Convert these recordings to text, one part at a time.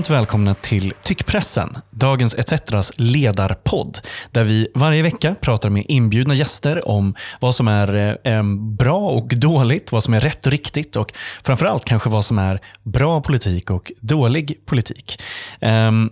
Varmt välkomna till Tyckpressen, Dagens ETCetras ledarpodd, där vi varje vecka pratar med inbjudna gäster om vad som är eh, bra och dåligt, vad som är rätt och riktigt och framförallt kanske vad som är bra politik och dålig politik. Um,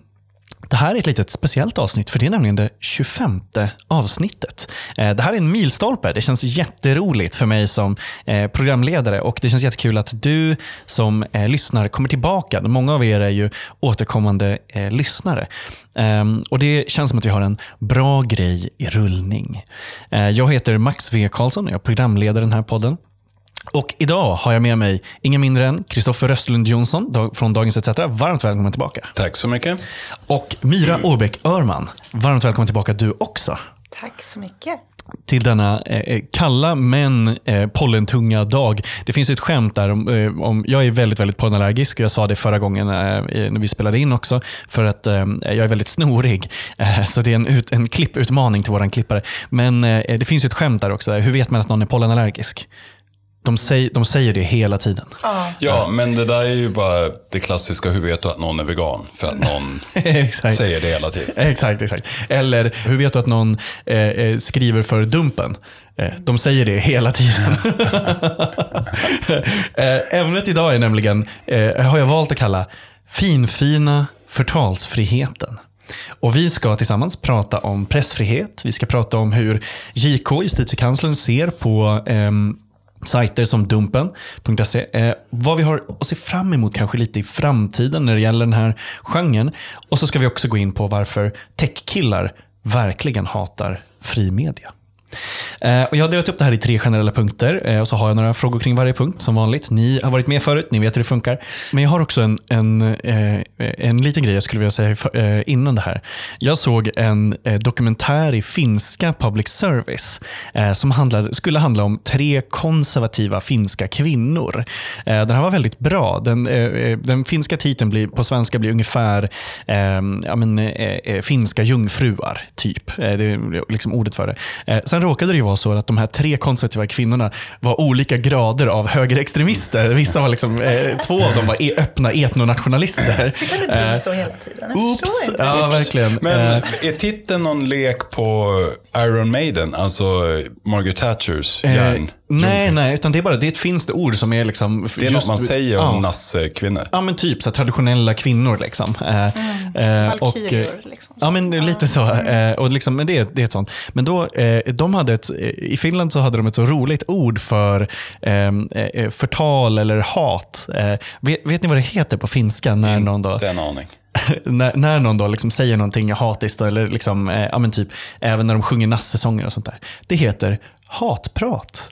det här är ett litet speciellt avsnitt, för det är nämligen det 25 avsnittet. Eh, det här är en milstolpe. Det känns jätteroligt för mig som eh, programledare och det känns jättekul att du som eh, lyssnar kommer tillbaka. Många av er är ju återkommande lyssnare. Ehm, och Det känns som att vi har en bra grej i rullning. Jag heter Max V Karlsson och jag programleder den här podden. Och idag har jag med mig ingen mindre än Kristoffer Röstlund Jonsson från Dagens ETC. Varmt välkommen tillbaka. Tack så mycket. Och Myra Åbäck Örman. Varmt välkommen tillbaka du också. Tack så mycket till denna eh, eh, kalla men eh, pollentunga dag. Det finns ett skämt där om, eh, om jag är väldigt, väldigt pollenallergisk och jag sa det förra gången eh, när vi spelade in också för att eh, jag är väldigt snorig. så det är en, ut, en klipputmaning till våran klippare. Men det finns ett skämt där också. Hur vet man att någon är pollenallergisk? De, säger, de säger det hela tiden. Ja. ja, men det där är ju bara det klassiska, hur vet du att någon är vegan? För att någon säger det hela tiden. Exakt, exakt. Eller, hur vet du att någon eh, eh skriver för Dumpen? Eh, de säger det hela tiden. eh, ämnet idag är nämligen, eh, har jag valt att kalla, finfina förtalsfriheten. Och Vi ska tillsammans prata om pressfrihet. Vi ska prata om hur JK, justitiekanslern, ser på eh, sajter som Dumpen.se. Eh, vad vi har att se fram emot kanske lite i framtiden när det gäller den här genren. Och så ska vi också gå in på varför techkillar verkligen hatar fri media. Eh, och jag har delat upp det här i tre generella punkter eh, och så har jag några frågor kring varje punkt som vanligt. Ni har varit med förut, ni vet hur det funkar. Men jag har också en, en, eh, en liten grej jag skulle vilja säga innan det här. Jag såg en dokumentär i finska public service som handlade, skulle handla om tre konservativa finska kvinnor. Den här var väldigt bra. Den, den finska titeln blir, på svenska blir ungefär ja, men, finska jungfruar, typ. Det är liksom ordet för det. Sen råkade det ju vara så att de här tre konservativa kvinnorna var olika grader av högerextremister. Vissa var liksom, eh, två av dem var e öppna etnonationalister. Hur kan det bli så hela tiden? Jag Oops. Ja, verkligen. Men eh. är titeln någon lek på Iron Maiden, alltså Margaret Thatchers järn? Eh, Nej, nej, utan det är bara det är ett finskt ord som är liksom... Det är något man säger om ja. nassekvinnor. Ja, men typ så traditionella kvinnor. Liksom. Eh, mm. Eh, och, liksom. Ja, men lite så. Mm. Eh, och liksom, men det, det är ett sånt. Men då, eh, de hade ett, i Finland så hade de ett så roligt ord för ehm, eh, förtal eller hat. Eh, vet, vet, ni vad det heter på finska? När Inte någon då, en aning. när, när någon då liksom säger någonting hatiskt, eller liksom, ja, men typ, även när de sjunger nassesånger och sånt där. Det heter hatprat.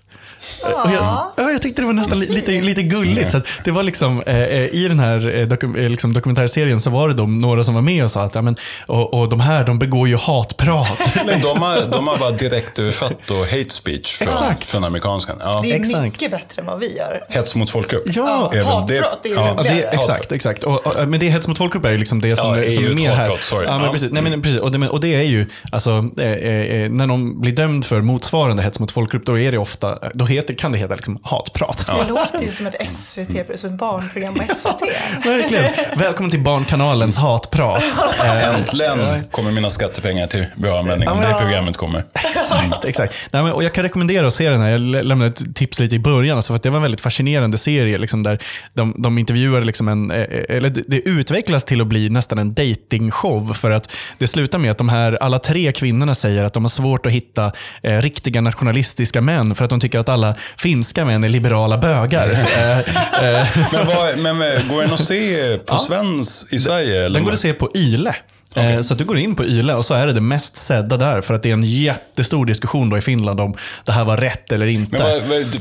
Och jag, ja, jag tyckte det var nästan lite, lite gulligt. Så det var liksom, eh, eh, I den här eh, dokum, eh, liksom dokumentärserien så var det de, några som var med och sa att ja, men, och, och de här de begår ju hatprat. Men de har, de har bara direkt översatt och hate speech från, Exakt. från amerikanskan. Ja. Det är exakt. mycket bättre än vad vi gör. Hets mot folkgrupp. Ja, ja hatprat det, är ja. det Exakt, exakt. Och, och, men det hets mot folkgrupp är ju liksom det som, ja, är, som är mer här. Sorry. Ja, men precis. Nej, men, precis. Och, det, och det är ju, alltså, eh, eh, när någon blir dömd för motsvarande hets mot folkgrupp, då är det ofta, då heter, kan det heta liksom hatprat. Det låter ju som ett SVT, som ett barnprogram på SVT. Verkligen. Välkommen till Barnkanalens hatprat. Äntligen kommer mina skattepengar till bra användning om det programmet kommer. Exakt, exakt. Nej, men, och jag kan rekommendera att se den här. Jag lämnade ett tips lite i början, alltså för att det var en väldigt fascinerande serie liksom, där de, de intervjuade, liksom en, eh, eller det utvecklas till att bli nästan en dating-show för att det slutar med att de här alla tre kvinnorna säger att de har svårt att hitta eh, riktiga nationalistiska män för att de tycker att alla finska män är liberala bögar. Eh, eh. men, vad, men, går den att se på svensk i Sverige? Eller? Den går att se på YLE. Okay. Eh, så du går in på YLE och så är det det mest sedda där för att det är en jättestor diskussion då i Finland om det här var rätt eller inte. Men vad, vad,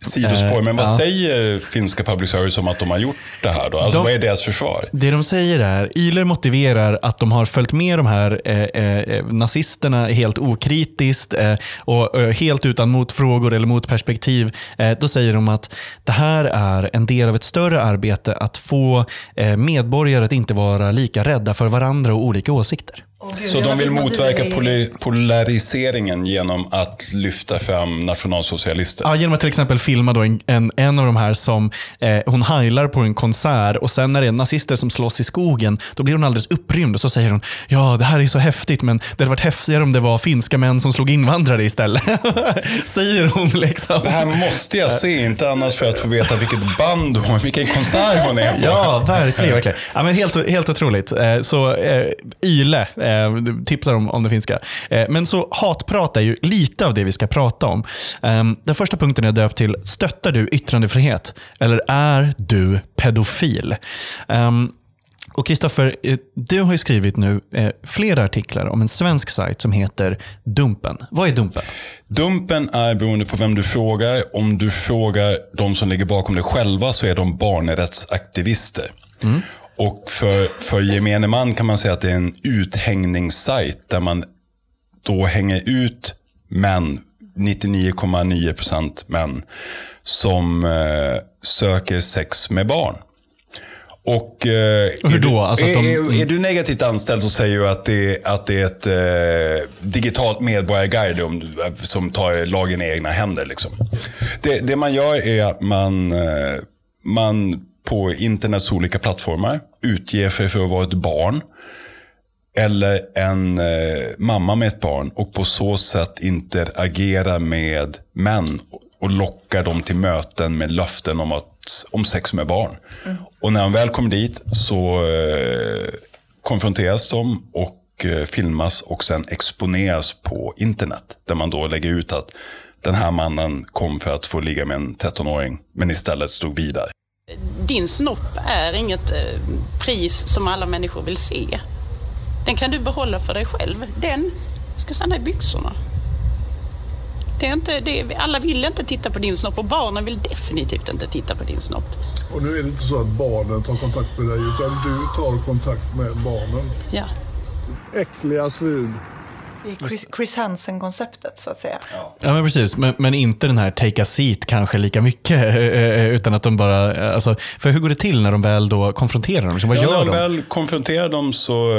sidospår, men vad ja. säger finska public service om att de har gjort det här? Då? Alltså, de, vad är deras försvar? Det de säger är, Yler motiverar att de har följt med de här eh, eh, nazisterna helt okritiskt eh, och eh, helt utan motfrågor eller motperspektiv. Eh, då säger de att det här är en del av ett större arbete att få eh, medborgare att inte vara lika rädda för varandra och olika åsikter. Så de vill motverka poli- polariseringen genom att lyfta fram nationalsocialister? Ja, genom att till exempel filma då en, en, en av de här som eh, hon heilar på en konsert och sen när det är nazister som slåss i skogen, då blir hon alldeles upprymd och så säger hon ja, det här är så häftigt, men det hade varit häftigare om det var finska män som slog invandrare istället. säger hon liksom. Det här måste jag se, inte annars för att få veta vilket band hon, vilken konsert hon är på. Ja, verkligen. verkligen. Ja, men helt, helt otroligt. Eh, Så eh, Yle eh, tipsar om, om det finska. Eh, Men så hatprat är ju lite av det vi ska prata om. Eh, Den första punkten är döpt till Stöttar du yttrandefrihet? Eller är du pedofil? Eh, Och Kristoffer, du har ju skrivit nu eh, flera artiklar om en svensk sajt som heter Dumpen. Vad är Dumpen? Dumpen är beroende på vem du frågar. Om du frågar de som ligger bakom det själva så är de barnrättsaktivister. Och för, för gemene man kan man säga att det är en uthängningssajt där man då hänger ut män, 99,9% män, som eh, söker sex med barn. Och, eh, hur är då? Alltså att de- är, är, är du negativt anställd så säger du att det, att det är ett eh, digitalt medborgarguide om, du- som tar lagen i egna händer. Liksom. Det, det man gör är att man, eh, man på internets olika plattformar utger sig för att vara ett barn eller en eh, mamma med ett barn och på så sätt interagerar med män och lockar dem till möten med löften om, att, om sex med barn. Och när de väl kommer dit så eh, konfronteras de och eh, filmas och sen exponeras på internet. Där man då lägger ut att den här mannen kom för att få ligga med en 13-åring men istället stod vidare. Din snopp är inget eh, pris som alla människor vill se. Den kan du behålla för dig själv. Den ska stanna i byxorna. Det är inte, det är, alla vill inte titta på din snopp och barnen vill definitivt inte titta på din snopp. Och nu är det inte så att barnen tar kontakt med dig utan du tar kontakt med barnen. Ja. Äckliga svin. Det är Chris, Chris Hansen-konceptet så att säga. Ja, men precis. Men, men inte den här take a seat kanske lika mycket. eh, eh, Utan att de bara... eh, Alltså, för hur går det till när de väl då konfronterar dem? Så vad Ja, när gör de de? väl konfronterar dem så...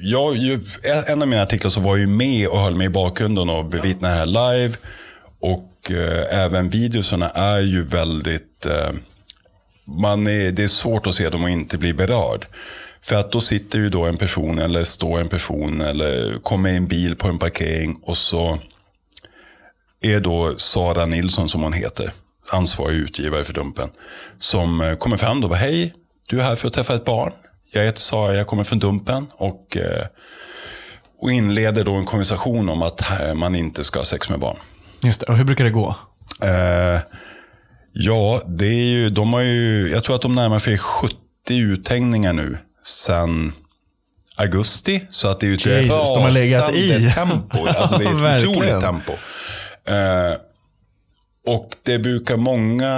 Jag, ju, en av mina artiklar så var jag ju med och höll mig i bakgrunden och bevittnade det här live. Och eh, även videorna är ju väldigt... Eh, man är, det är svårt att se dem och inte bli berörd. För att då sitter ju då en person eller står en person eller kommer en bil på en parkering och så är då Sara Nilsson som hon heter, ansvarig utgivare för Dumpen, som eh, kommer fram och bara hej, du är här för att träffa ett barn. Jag heter Sara, jag kommer från Dumpen och, eh, och inleder då en konversation om att man inte ska ha sex med barn. Just det. Och hur brukar det gå? Eh, ja, det är ju, de har ju, jag tror att de närmar sig 70 uthängningar nu sen augusti. Så att det är ju ett Jesus, de har legat i. rasande tempo. Alltså det är ett otroligt tempo. Eh, och det brukar många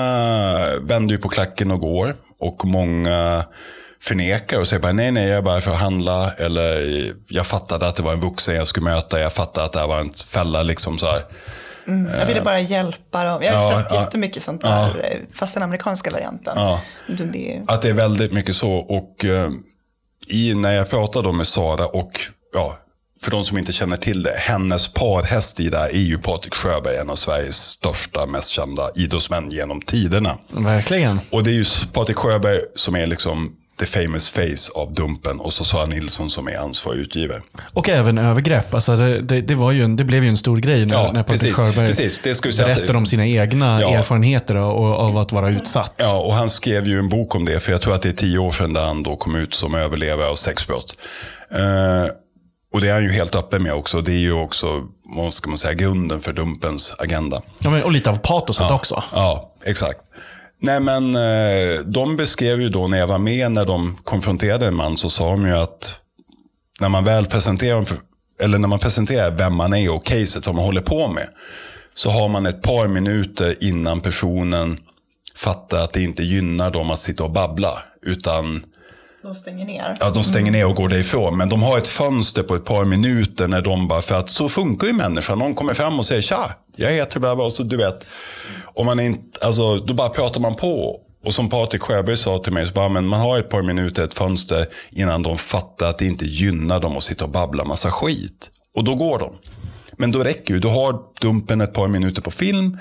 vänder ju på klacken och går. Och många förnekar och säger bara nej, nej, jag är bara för att handla. Eller jag fattade att det var en vuxen jag skulle möta. Jag fattade att det här var en fälla. Liksom så här. Jag ville bara hjälpa dem. Jag har Ja, sett ja. jättemycket sånt där, eh, fast den amerikanska varianten. Ja. Det, det, Att det är väldigt mycket så. Och eh, i, när jag pratade då med Sara och, ja, för de som inte känner till det, hennes parhäst i det här är ju Patrik Sjöberg, en av Sveriges största, mest kända idrottsmän genom tiderna. Verkligen. Och det är ju Patrik Sjöberg som är liksom the famous face av Dumpen och så Sara Nilsson som är ansvarig utgivare. Och även övergrepp. Alltså det, det, det, var ju en, det blev ju en stor grej när, Ja, när Patrik Sjöberg precis. Det skulle jag säga att- berättade om sina egna Ja. erfarenheter av, av att vara utsatt. Ja, och han skrev ju en bok om det, för jag tror att det är tio år sedan där han då kom ut som överlevare av sexbrott. Eh, och det är han ju helt öppen med också. Det är ju också, vad ska man säga, grunden för Dumpens agenda. Ja, men, och lite av patoset också. Ja, exakt. Nej men eh, de beskrev ju då när jag var med när de konfronterade en man så sa de ju att när man väl presenterar, eller när man presenterar vem man är och caset, vad man håller på med. Så har man ett par minuter innan personen fattar att det inte gynnar dem att sitta och babbla. Utan de stänger ner. Ja, de stänger ner och går därifrån. Men de har ett fönster på ett par minuter när de bara, för att så funkar ju människan. Någon kommer fram och säger tja, jag heter bla bla, och så du vet. Om man inte, alltså, då bara pratar man på. Och som Patrik Sjöberg sa till mig, så bara, men man har ett par minuter, ett fönster, innan de fattar att det inte gynnar dem att sitta och babbla massa skit. Och då går de. Men då räcker ju, du har Dumpen ett par minuter på film,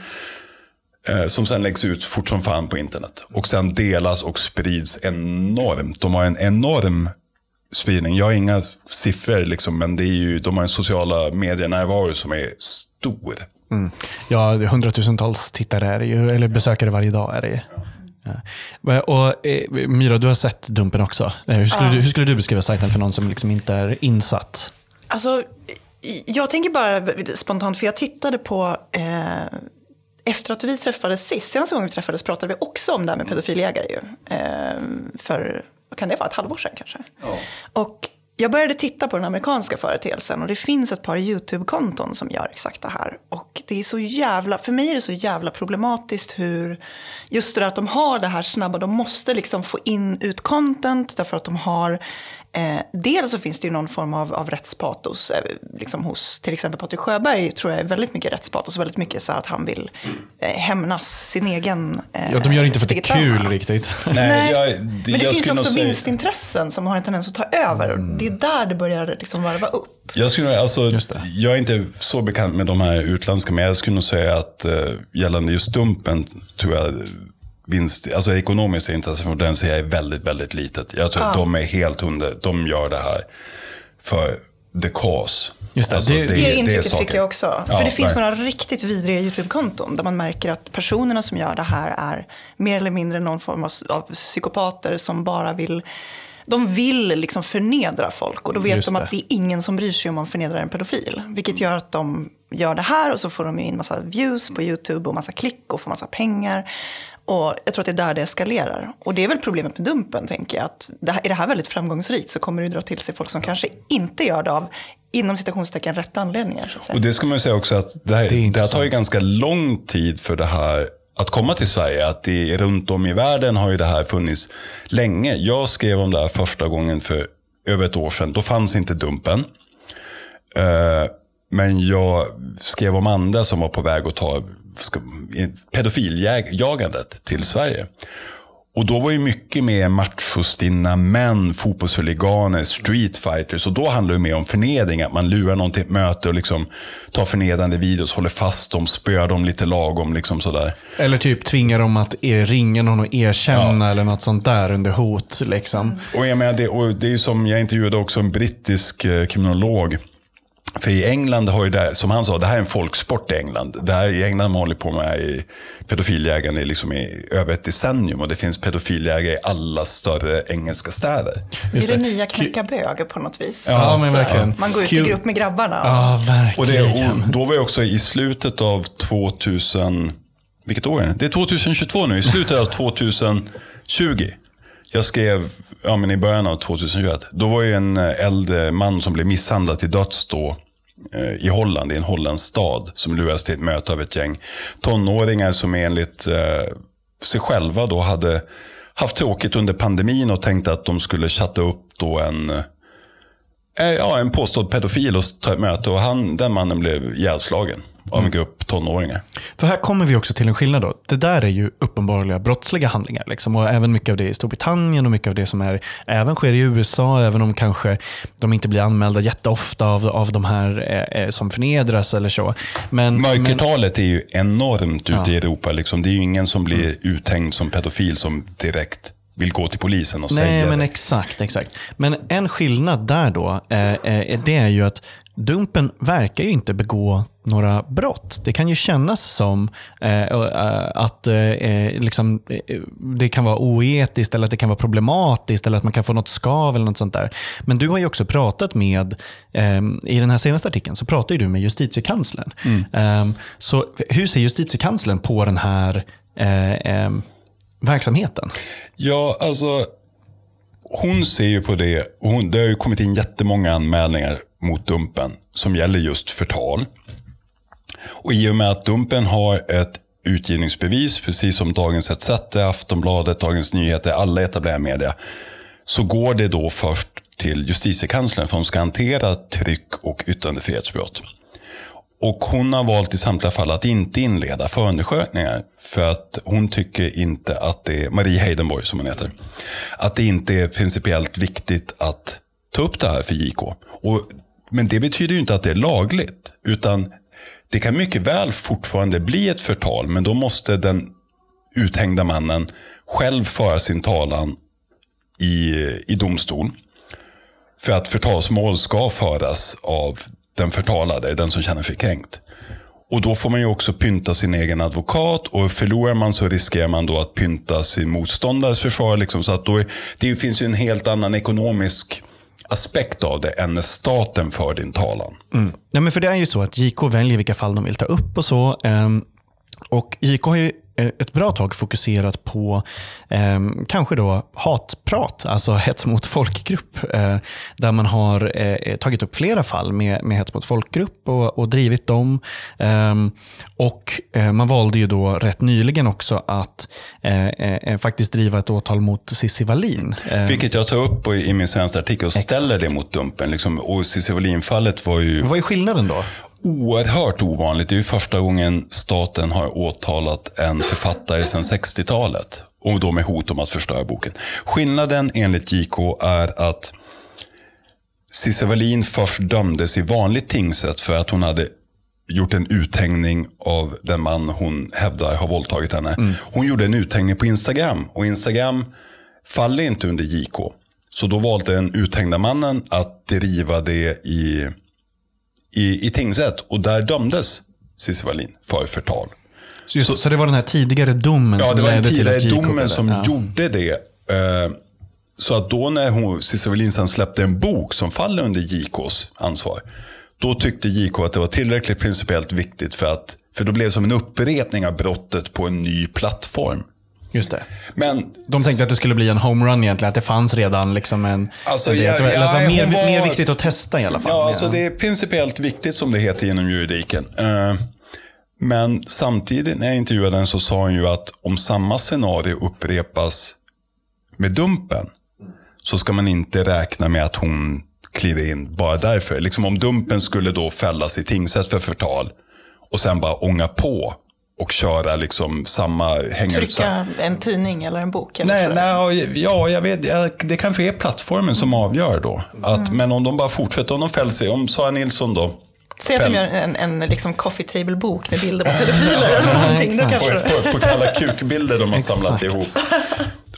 som sen läggs ut fort som fan på internet. Och sen delas och sprids enormt. De har en enorm spridning. Jag har inga siffror, liksom, men det är ju, de har en sociala medier-närvaro som är stor. Mm. Ja, hundratusentals tittare är det ju, eller besökare varje dag är det ju. Ja. Och, eh, Myra, du har sett Dumpen också. Eh, hur skulle, Ja. du, hur skulle du beskriva sajten för någon som liksom inte är insatt? Alltså, jag tänker bara spontant, för jag tittade på... Eh, efter att vi träffades sist, senaste gången vi träffades pratade vi också om det här med pedofiljägare. Ju. Eh, för, vad kan det vara, ett halvår sedan kanske? Och jag började titta på den amerikanska företeelsen och det finns ett par YouTube-konton som gör exakt det här. Och det är så jävla, för mig är det så jävla problematiskt hur, just det där att de har det här snabba, de måste liksom få in ut content därför att de har Eh, dels så finns det ju någon form av, av rättspatos eh, liksom hos till exempel Patrik Sjöberg tror jag är väldigt mycket rättspatos och väldigt mycket så att han vill eh, hämnas sin egen eh, Ja, de gör det inte för att det är kul trauma. riktigt. Nej, jag, det, Men det jag finns också säga- vinstintressen som har en tendens att ta över. Mm. Det är där det börjar liksom varva upp. Jag, skulle, alltså, jag är inte så bekant med de här utländska, men jag skulle nog säga att eh, gällande just Dumpen tror jag vinst, alltså ekonomiska intressen från den ser jag är väldigt, väldigt litet. Jag tror att de är helt hundra, de gör det här för the cause. Just det, Alltså, det- Det, är intrycket saker. fick jag också. Ja, För det finns nej. några riktigt vidriga YouTube-konton där man märker att personerna som gör det här är mer eller mindre någon form av, av psykopater som bara vill de vill liksom förnedra folk och då vet Just de det. att det är ingen som bryr sig om man förnedrar en pedofil. Vilket gör att de gör det här och så får de in massa views på YouTube och massa klick och får massa pengar. Och jag tror att det är där det eskalerar. Och det är väl problemet med Dumpen, tänker jag. Att det här, är det här väldigt framgångsrikt så kommer det dra till sig folk som kanske inte gör det av, inom citationstecken, rätt anledningar. Så att säga. Och det ska man ju säga också att det, här, Det det, här tar ju ganska lång tid för det här att komma till Sverige. Att det, runt om i världen har ju det här funnits länge. Jag skrev om det här första gången för över ett år sedan. Då fanns inte Dumpen. Eh, men jag skrev om andra som var på väg att ta ska- pedofiljagandet till Sverige. Och då var ju mycket mer machostinna män, fotbollshuliganer, streetfighters. Och då handlade det mer om förnedring. Att man lurar någon till ett möte och liksom tar förnedrande videos, håller fast dem, spöar dem lite lagom. Liksom sådär. Eller typ tvingar dem att eh, ringa någon och erkänna eller något sånt där under hot. Liksom. Och jag menar, det, och det är som, jag intervjuade också en brittisk eh, kriminolog. För i England har ju det, som han sa, det här är en folksport i England. Det här i England har man hållit på med i pedofiljägaren i, liksom i över ett decennium. Och det finns pedofiljägare i alla större engelska städer. Det är Just det nya knäcka bög på något vis. Ja, men verkligen. Man går ut i grupp med grabbarna. Ja, Och, det, verkligen. och då var jag också i slutet av 2000... Vilket år är det? Det är 2022 nu. I slutet av 2020. Jag skrev ja, men i början av 2021. Då var ju en eh, äldre man som blev misshandlad till döds då eh, i Holland, i en holländsk stad, som luras till ett möte av ett gäng tonåringar som enligt eh, sig själva då hade haft tråkigt under pandemin och tänkte att de skulle chatta upp då en eh, Eh, Ja, en påstådd pedofil och ta ett möte och han, den mannen blev ihjälslagen av en grupp tonåringar. För här kommer vi också till en skillnad. Då. Det där är ju uppenbarliga brottsliga handlingar. Liksom. Och även mycket av det i Storbritannien och mycket av det som är, även sker i USA, även om kanske de inte blir anmälda jätteofta av, av de här eh, eh, som förnedras eller så. Men, men, Mörkertalet är ju enormt ute i Europa. Liksom. Det är ju ingen som blir uthängd som pedofil som direkt vill gå till polisen och Nej, säga men det. exakt, exakt. Men en skillnad där då, eh, eh, det är ju att Dumpen verkar ju inte begå några brott. Det kan ju kännas som eh, att eh, eh, liksom, eh, det kan vara oetiskt eller att det kan vara problematiskt eller att man kan få något skav eller något sånt där. Men du har ju också pratat med, eh, i den här senaste artikeln, så pratar ju du med justitiekanslern. Eh, så hur ser justitiekanslern på den här eh, verksamheten? Ja, alltså hon ser ju på det. och Hon, det har ju kommit in jättemånga anmälningar mot Dumpen som gäller just förtal. Och i och med att Dumpen har ett utgivningsbevis, precis som Dagens ETC, Aftonbladet, Dagens Nyheter, alla etablerade media, så går det då först till justitiekanslern som ska hantera tryck och yttrandefrihetsbrott. Och hon har valt i samtliga fall att inte inleda förundersökningar. För att hon tycker inte att det är, Marie Heidenborg som hon heter, att det inte är principiellt viktigt att ta upp det här för JK. Och, men det betyder ju inte att det är lagligt. Utan det kan mycket väl fortfarande bli ett förtal, men då måste den uthängda mannen själv föra sin talan i, i domstol. För att förtalsmål ska föras av den förtalade, den som känner sig kränkt. Och då får man ju också pynta sin egen advokat och förlorar man så riskerar man då att pynta sin motståndares försvar. Liksom, så att då är, det finns ju en helt annan ekonomisk aspekt av det än när staten för din talan. Mm. Ja, men för det är ju så att JK väljer vilka fall de vill ta upp och så. Ehm, och JK har ju ett bra tag fokuserat på eh, kanske då hatprat, alltså hets mot folkgrupp. Eh, där man har eh, tagit upp flera fall med, med hets mot folkgrupp och, och drivit dem. Ehm, och eh, Man valde ju då rätt nyligen också att eh, faktiskt driva ett åtal mot Cissi Wallin. Ehm. Vilket jag tar upp i min senaste artikel och ställer Exakt. det mot Dumpen. Liksom, och Cissi Wallin-fallet var ju... Vad är skillnaden då? Oerhört ovanligt. Det är ju första gången staten har åtalat en författare sedan 60-talet. Och då med hot om att förstöra boken. Skillnaden enligt JK är att Cissi Wallin först dömdes i vanlig tingsrätt för att hon hade gjort en uthängning av den man hon hävdar har våldtagit henne. Mm. Hon gjorde en uthängning på Instagram och Instagram faller inte under JK. Så då valde den uthängda mannen att driva det i i, i tingsrätt och där dömdes Cissi Wallin för förtal. Så, just, så, så, det var den här tidigare domen ja, som ledde till att Ja, det var den tidigare domen som ja. gjorde det. Eh, så att då när Cissi Wallin sen släppte en bok som faller under JKs ansvar, då tyckte JK att det var tillräckligt principiellt viktigt för att för då blev det som en upprepning av brottet på en ny plattform. Just det. Men, de tänkte att det skulle bli en homerun egentligen, att det fanns redan liksom en... Alltså, ja, det, ja, var mer, var, mer viktigt att testa i alla fall. Ja, alltså det är principiellt viktigt som det heter inom juridiken. Uh, men samtidigt när jag intervjuade den så sa hon ju att om samma scenario upprepas med Dumpen så ska man inte räkna med att hon kliver in bara därför. Liksom om Dumpen skulle då fällas i tingsrätt för förtal och sen bara ånga på och köra liksom samma... Hänga Trycka ut samma. en tidning eller en bok? Eller nej, nej, ja, jag vet. Det kanske är plattformen som avgör då. Att, mm. Men om de bara fortsätter, om de fäller sig, om Sara Nilsson då Säg att de gör en, en liksom coffee table-bok med bilder på pedofiler eller någonting. Kanske... på, på, på kalla kukbilder de har samlat ihop.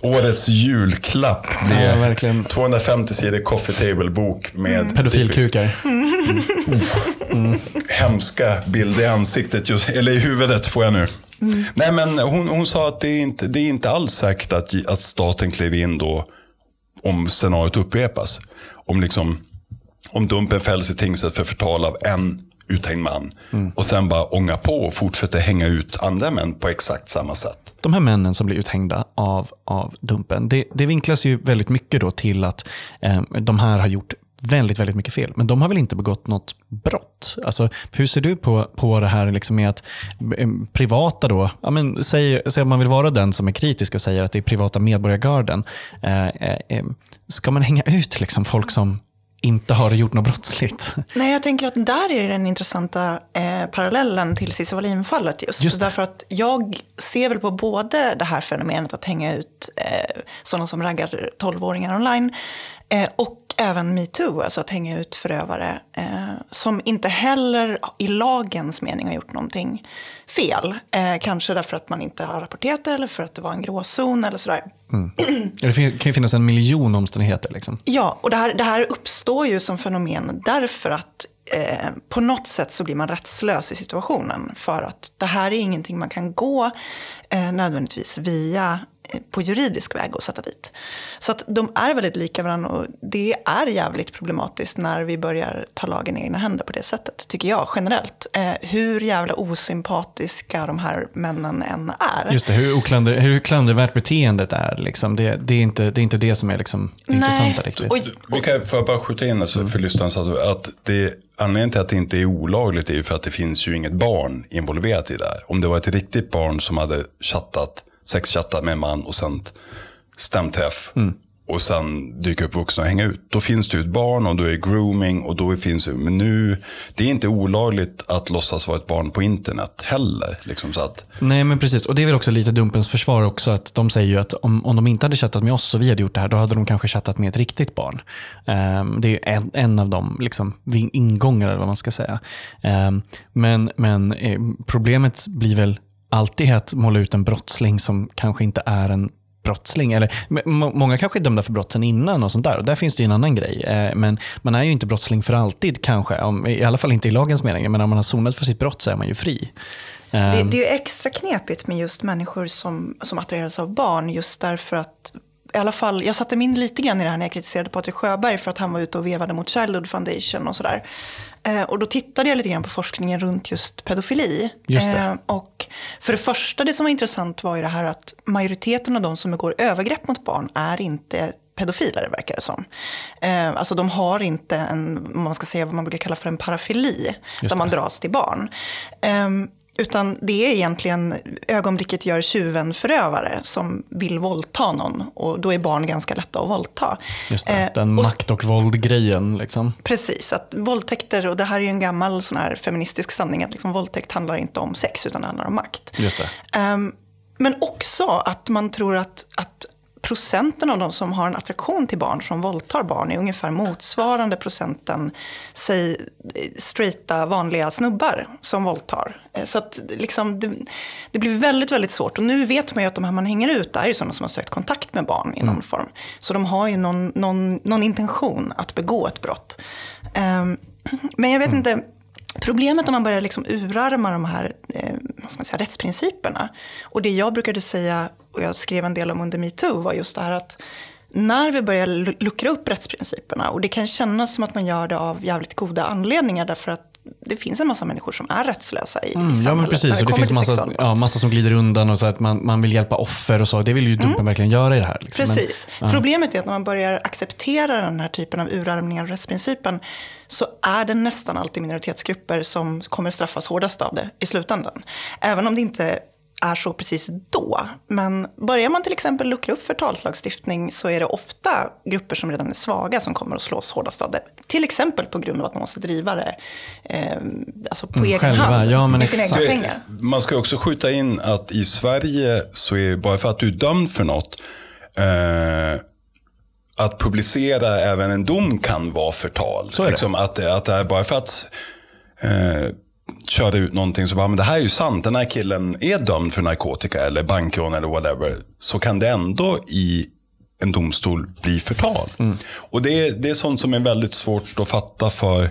Årets julklapp blir ja, 250 sidor coffee table-bok med mm. pedofilkukar. Mm. Mm. Hemska bilder i ansiktet, just, eller i huvudet får jag nu. Mm. Nej, men hon, hon sa att det är inte det är inte alls säkert att, att staten kliver in då om scenariot upprepas. Om, liksom, om Dumpen fälls i tingsrätt för förtal av en uthängd man mm. och sen bara ånga på och fortsätter hänga ut andra män på exakt samma sätt. De här männen som blir uthängda av, av Dumpen, det, det vinklas ju väldigt mycket då till att eh, de här har gjort väldigt, väldigt mycket fel. Men de har väl inte begått något brott? Alltså, hur ser du på, på det här liksom med att ehm, privata då, ja, men, säg, säg att man vill vara den som är kritisk och säger att det är privata medborgargarden. Eh, eh ehm, ska man hänga ut liksom folk som inte har gjort något brottsligt. Nej, jag tänker att där är den intressanta eh, parallellen till Cissi Wallin-fallet just. just Därför att jag ser väl på både det här fenomenet att hänga ut eh, sådana som raggar 12-åringar online eh, och även metoo, alltså att hänga ut förövare eh, som inte heller i lagens mening har gjort någonting fel. Eh, kanske därför att man inte har rapporterat det eller för att det var en gråzon eller sådär. Mm. Det kan ju finnas en miljon omständigheter. Liksom. Ja, och det här, det här uppstår ju som fenomen därför att eh, på något sätt så blir man rättslös i situationen. För att det här är ingenting man kan gå eh, nödvändigtvis via på juridisk väg att sätta dit. Så att de är väldigt lika varandra och det är jävligt problematiskt när vi börjar ta lagen i egna händer på det sättet, tycker jag generellt. Eh, hur jävla osympatiska de här männen än är. Just det, hur, oklander, hur klandervärt beteendet är. Liksom. Det, det, är inte, det är inte det som är liksom det intressanta riktigt. Oj. Vi kan, får jag bara skjuta in alltså, för lyssnaren, så att det Anledningen till att det inte är olagligt är ju för att det finns ju inget barn involverat i det här. Om det var ett riktigt barn som hade chattat sexchattat med en man och sen stämträff. Mm. och sen dyker upp vuxna och hänga ut. Då finns det ju ett barn och då är grooming och då finns det, men nu, det är inte olagligt att låtsas vara ett barn på internet heller. Liksom, så att, Nej, men precis. Och det är väl också lite Dumpens försvar också. att De säger ju att om, om de inte hade chattat med oss och vi hade gjort det här, då hade de kanske chattat med ett riktigt barn. Ehm, det är ju en, en av de liksom, ingångar, eller vad man ska säga. Ehm, men men eh, problemet blir väl alltid att måla ut en brottsling som kanske inte är en brottsling. Eller, många kanske är dömda för brott sen innan och sånt där. Och där finns det ju en annan grej. Eh, Men man är ju inte brottsling för alltid kanske. Om, I alla fall inte i lagens mening. Men om man har sonat för sitt brott så är man ju fri. Det, Ehm, det är extra knepigt med just människor som, som attraheras av barn. Just därför att, i alla fall, jag satte mig in lite grann i det här när jag kritiserade Patrik Sjöberg för att han var ute och vevade mot Childhood Foundation och sådär. Eh, och då tittade jag lite grann på forskningen runt just pedofili. Just. Eh, och för det första, det som var intressant var ju det här att majoriteten av de som begår övergrepp mot barn är inte pedofiler verkar det som. Eh, alltså de har inte en, man ska säga vad man brukar kalla för en parafili, där man dras till barn. Ehm, utan det är egentligen ögonblicket gör tjuven förövare som vill våldta någon. Och då är barn ganska lätta att våldta. Just det, Eh, den och- makt och våld-grejen. Liksom. Precis, att våldtäkter, och det här är ju en gammal sån här feministisk sanning, att liksom våldtäkt handlar inte om sex utan det handlar om makt. Just det. Ehm, men också att man tror att, att procenten av de som har en attraktion till barn som våldtar barn är ungefär motsvarande procenten, säg straighta vanliga snubbar som våldtar. Eh, Så att liksom, det, det blir väldigt, väldigt svårt. Och nu vet man ju att de här man hänger ut är ju sådana som har sökt kontakt med barn i någon form. Så de har ju någon, någon, någon intention att begå ett brott. Ehm, men jag vet inte, Problemet när man börjar liksom urarma de här eh, säga, rättsprinciperna och det jag brukade säga, och jag skrev en del om under metoo, var just det här att när vi börjar lu- luckra upp rättsprinciperna, och det kan kännas som att man gör det av jävligt goda anledningar, därför att det finns en massa människor som är rättslösa i, i samhället. Mm, Ja, men precis. Och det finns massa, ja, massa som glider undan och så att man, man vill hjälpa offer och så. Det vill ju Dumpen verkligen göra i det här. Liksom. Men- Precis. Problemet är att när man börjar acceptera den här typen av urarmning av rättsprincipen så är det nästan alltid minoritetsgrupper som kommer straffas hårdast av det i slutändan. Även om det inte är så precis då. Men börjar man till exempel luckra upp förtalslagstiftning så är det ofta grupper som redan är svaga som kommer att slås hårdast av det. Till exempel på grund av att man måste driva det eh, alltså på egen själva. hand Ja, men exakt. Du, pengar. man ska också skjuta in att i Sverige så är bara för att du är dömd för något eh, att publicera även en dom kan vara förtal. Så är det. Liksom att, att det är bara för att eh, köra ut någonting så bara, men det här är ju sant, den här killen är dömd för narkotika eller bankrån eller whatever. Så kan det ändå i en domstol bli förtal. Mm. Och det, är- det är sånt som är väldigt svårt att fatta för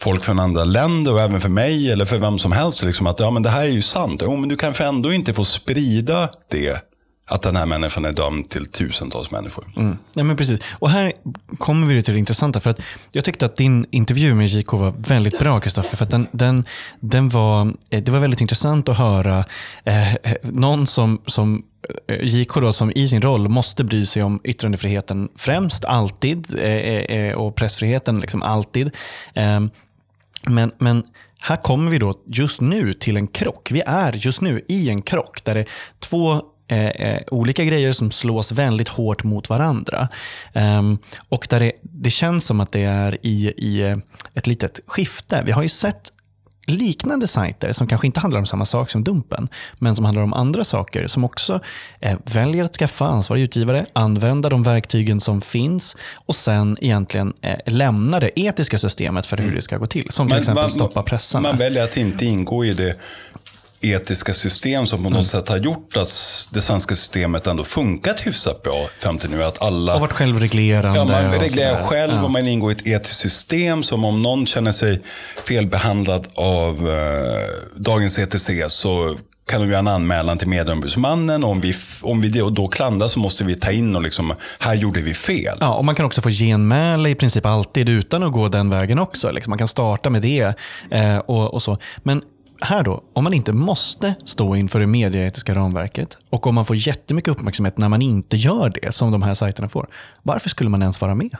folk från andra länder och även för mig eller för vem som helst. Liksom, att ja, men det här är ju sant. Jo, men du kanske ändå inte får sprida det. Att den här människan är dömd till tusentals människor. Mm. Ja, men precis. Och här kommer vi till det intressanta. För att jag tyckte att din intervju med JK var väldigt bra, Kristoffer. För att den, den, den var, eh, det var väldigt intressant att höra eh, eh någon som, som eh, JK då, som i sin roll måste bry sig om yttrandefriheten främst, alltid. Eh, eh, och pressfriheten liksom alltid. Eh, men, men här kommer vi då just nu till en krock. Vi är just nu i en krock där det är två eh, eh, olika grejer som slås väldigt hårt mot varandra. Ehm, och där det, det känns som att det är i, i eh, ett litet skifte. Vi har ju sett liknande sajter som kanske inte handlar om samma sak som Dumpen, men som handlar om andra saker som också eh, väljer att skaffa ansvarig utgivare, använda de verktygen som finns och sen egentligen eh, lämna det etiska systemet för hur det ska gå till. Som till Men exempel man- stoppa pressarna. Man väljer att inte ingå i det etiska system som på Mm. något sätt har gjort att det svenska systemet ändå funkat hyfsat bra fram till nu. Att alla... och varit självreglerande. Ja, man reglerar själv Ja. och man ingår i ett etiskt system som om någon känner sig felbehandlad av eh, dagens ETC så kan de göra en anmälan till medieombudsmannen. Om vi, om vi då- klandrar så måste vi ta in och liksom, här gjorde vi fel. Ja, och man kan också få genmäle i princip alltid utan att gå den vägen också. Liksom man kan starta med det. Eh, och, och så. Men här då, om man inte måste stå inför det medieetiska ramverket och om man får jättemycket uppmärksamhet när man inte gör det, som de här sajterna får. Varför skulle man ens vara med?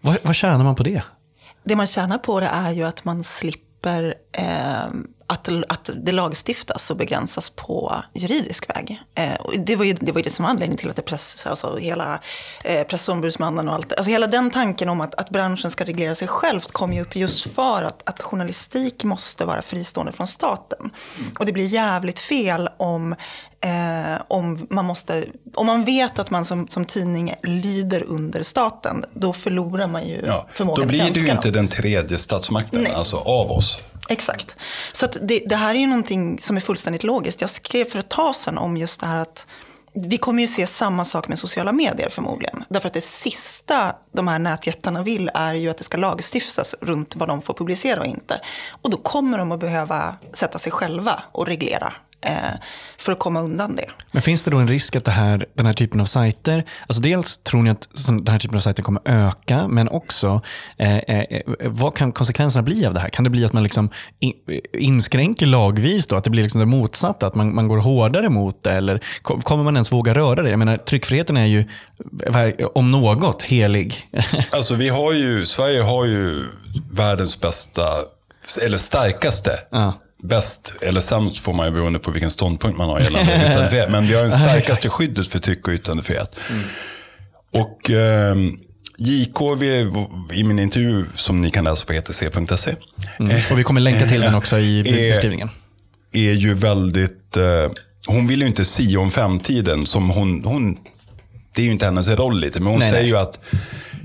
Vad, vad tjänar man på det? Det man tjänar på det är ju att man slipper eh, att, att det lagstiftas och begränsas på juridisk väg. Eh, och det, var ju, det var ju det som var anledningen till att det press, alltså hela eh, pressombudsmannen och allt alltså hela den tanken om att, att branschen ska reglera sig självt kom ju upp just för att, att journalistik måste vara fristående från staten. Mm. Och det blir jävligt fel om Eh, om, man måste, om man vet att man som, som tidning lyder under staten, då förlorar man ju ja, förmågan Då blir du ju inte den tredje statsmakten, Nej. alltså av oss. Exakt. Så det, det, här är ju någonting som är fullständigt logiskt. Jag skrev för ett tag sedan om just det här att vi kommer ju se samma sak med sociala medier förmodligen. Därför att det sista de här nätjättarna vill är ju att det ska lagstiftas runt vad de får publicera och inte. Och då kommer de att behöva sätta sig själva och reglera för att komma undan det. Men finns det då en risk att det här, den här typen av sajter, alltså dels tror ni att den här typen av sajter kommer öka, men också eh, eh, vad kan konsekvenserna bli av det här? Kan det bli att man liksom inskränker lagvis då, att det blir liksom det motsatta, att man, man går hårdare mot det, eller kommer man ens våga röra det? Jag menar, tryckfriheten är ju om något helig. alltså vi har ju, Sverige har ju världens bästa, eller starkaste ja bäst eller sämst får man ju beroende på vilken ståndpunkt man har gällande yttrandefrihet. Men vi har det starkaste skyddet för tryck och yttrandefrihet. Mm. Och eh, JK, i min intervju som ni kan läsa på etc.se. Mm. Och vi kommer länka till den också i beskrivningen. Är ju väldigt, eh, hon vill ju inte si om framtiden som hon, hon, det är ju inte hennes roll lite, men hon nej, säger nej. ju att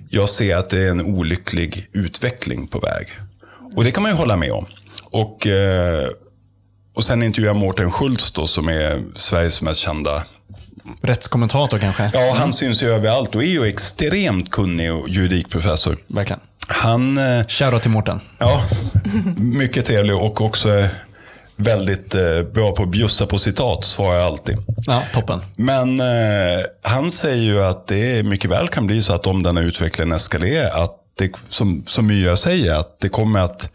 jag ser att det är en olycklig utveckling på väg. Och det kan man ju hålla med om. Och, eh, och sen intervjuade jag Mårten Schultz då, som är Sveriges mest kända Rättskommentator kanske? Ja, han syns ju överallt och är ju extremt kunnig och juridikprofessor. Verkligen. Han... Eh, Shoutout till Mårten. Ja, mycket trevlig och också väldigt eh, bra på att bjussa på citat, svarar jag alltid. Ja, toppen. Men eh, han säger ju att det mycket väl kan bli så att om den här utvecklingen eskalerar, att det, som, som Mya säger, att det kommer att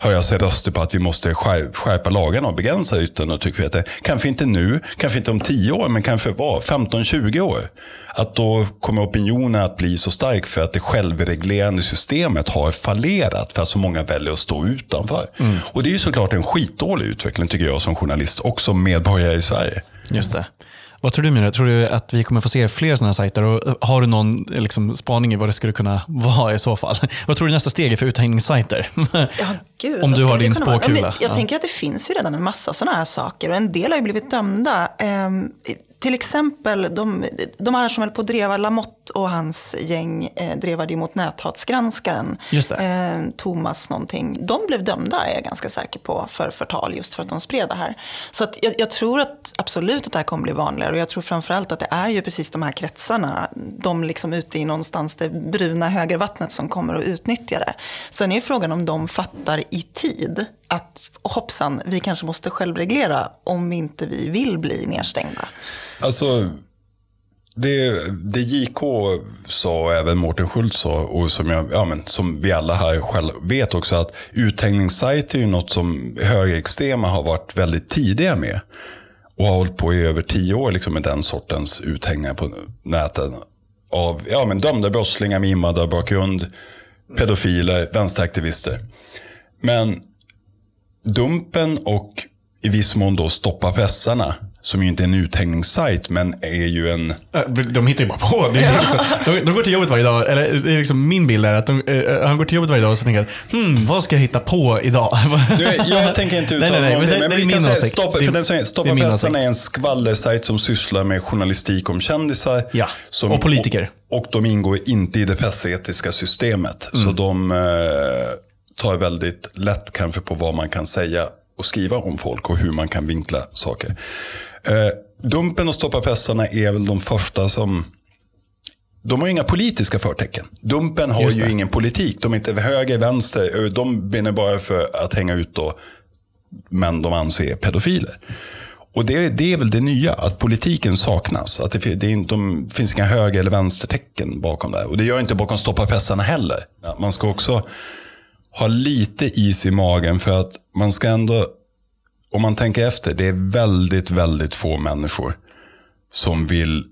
höja sig röster på att vi måste skärpa lagarna och begränsa ytan och tryckfriheten. Kanske inte nu, kanske inte om 10 år, men kanske 15-20 år. Att då kommer opinionen att bli så stark för att det självreglerande systemet har fallerat för att så många väljer att stå utanför. Mm. Och det är ju såklart en skitdålig utveckling tycker jag som journalist och som medborgare i Sverige. Just det. Vad tror du Mira? Tror du att vi kommer få se fler sådana sajter? Och har du någon liksom, spaning i vad det skulle kunna vara i så fall? Vad tror du nästa steg är för uthängningssajter? Ja, gud, Om du har din spåkula. Jag, jag ja. tänker att det finns ju redan en massa sådana här saker och en del har ju blivit dömda. Um, till exempel, de, de här som höll på att dreva Lamotte och hans gäng eh, drevade mot näthatsgranskaren. Eh, Thomas någonting. De blev dömda, är jag ganska säker på, för förtal just för att de spred det här. Så att jag, jag, tror att absolut att det här kommer bli vanligare. Och jag tror framförallt att det är ju precis de här kretsarna, de liksom ute i någonstans det bruna högervattnet som kommer att utnyttja det. Sen är frågan om de fattar i tid att hoppsan, vi kanske måste självreglera om inte vi vill bli nedstängda. Alltså, det, det JK sa och även Mårten Schultz sa och som, jag, ja, men, som vi alla här själv vet också att uthängningssajter är ju något som högerextrema har varit väldigt tidiga med. Och har hållit på i över tio år liksom, med den sortens uthängningar på nätet. Av ja, men dömda brottslingar med invandrarbakgrund, pedofiler, vänsteraktivister. Men Dumpen och i viss mån då Stoppa pressarna som ju inte är en uthängningssajt, men är ju en... De hittar ju bara på. Det liksom, de, de, går till jobbet varje dag, eller det är liksom min bild är att de, uh, han går till jobbet varje dag och så tänker hmm, vad ska jag hitta på idag? Du, jag tänker inte uttala mig om det, men, det, vi kan säga stoppa, för den stoppa pressen är en skvallersajt som sysslar med journalistik om kändisar. Ja, som, och politiker. Och, och, de ingår inte i det pressetiska systemet. Mm. Så de... Tar väldigt lätt kanske på vad man kan säga och skriva om folk och hur man kan vinkla saker. Eh, Dumpen och Stoppa pressarna är väl de första som de har inga politiska förtecken. Dumpen har ju ingen politik. De är inte höger, vänster. Eh, de brinner bara för att hänga ut då, men de anser pedofiler. Och det, det är väl det nya, att politiken saknas. Att det, det, de, finns inga höger eller vänstertecken bakom det. Och det gör inte bakom Stoppa pressarna heller. Man ska också ha lite is i magen för att man ska ändå, om man tänker efter, det är väldigt, väldigt få människor som vill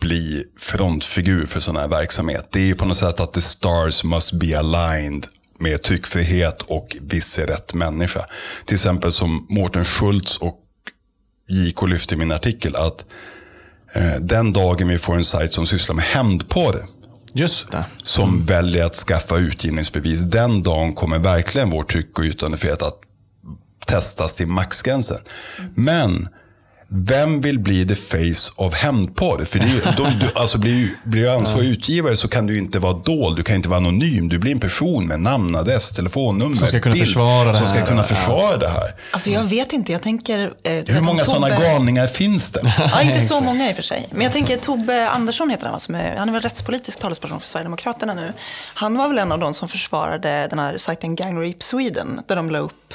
bli frontfigur för sån här verksamhet. Det är ju på något sätt att the stars must be aligned med tryckfrihet och visserrätt människa. Till exempel som Mårten Schultz och JK lyfte i min artikel att eh, den dagen vi får en sajt som sysslar med hämndporr Just det. som väljer att skaffa utgivningsbevis. Den dagen kommer verkligen vår tryck och yttrandefrihet att testas till maxgränsen. Men vem vill bli the face of hämndporr? För det är, ju- de, du, alltså blir, ju- blir du ansvarig utgivare så kan du inte vara dold, du kan inte vara anonym. Du blir en person med namn, adress, telefonnummer, Som ska kunna bild, försvara det Som ska här. kunna Ja. försvara det här. Alltså jag vet inte, jag tänker... Eh, Hur många sådana galningar finns det? Ja, inte så många i och för sig. Men jag tänker Tobbe Andersson heter han, är, han är väl rättspolitisk talesperson för Sverigedemokraterna nu. Han var väl en av de som försvarade den här sajten Gang Rape Sweden, där de la upp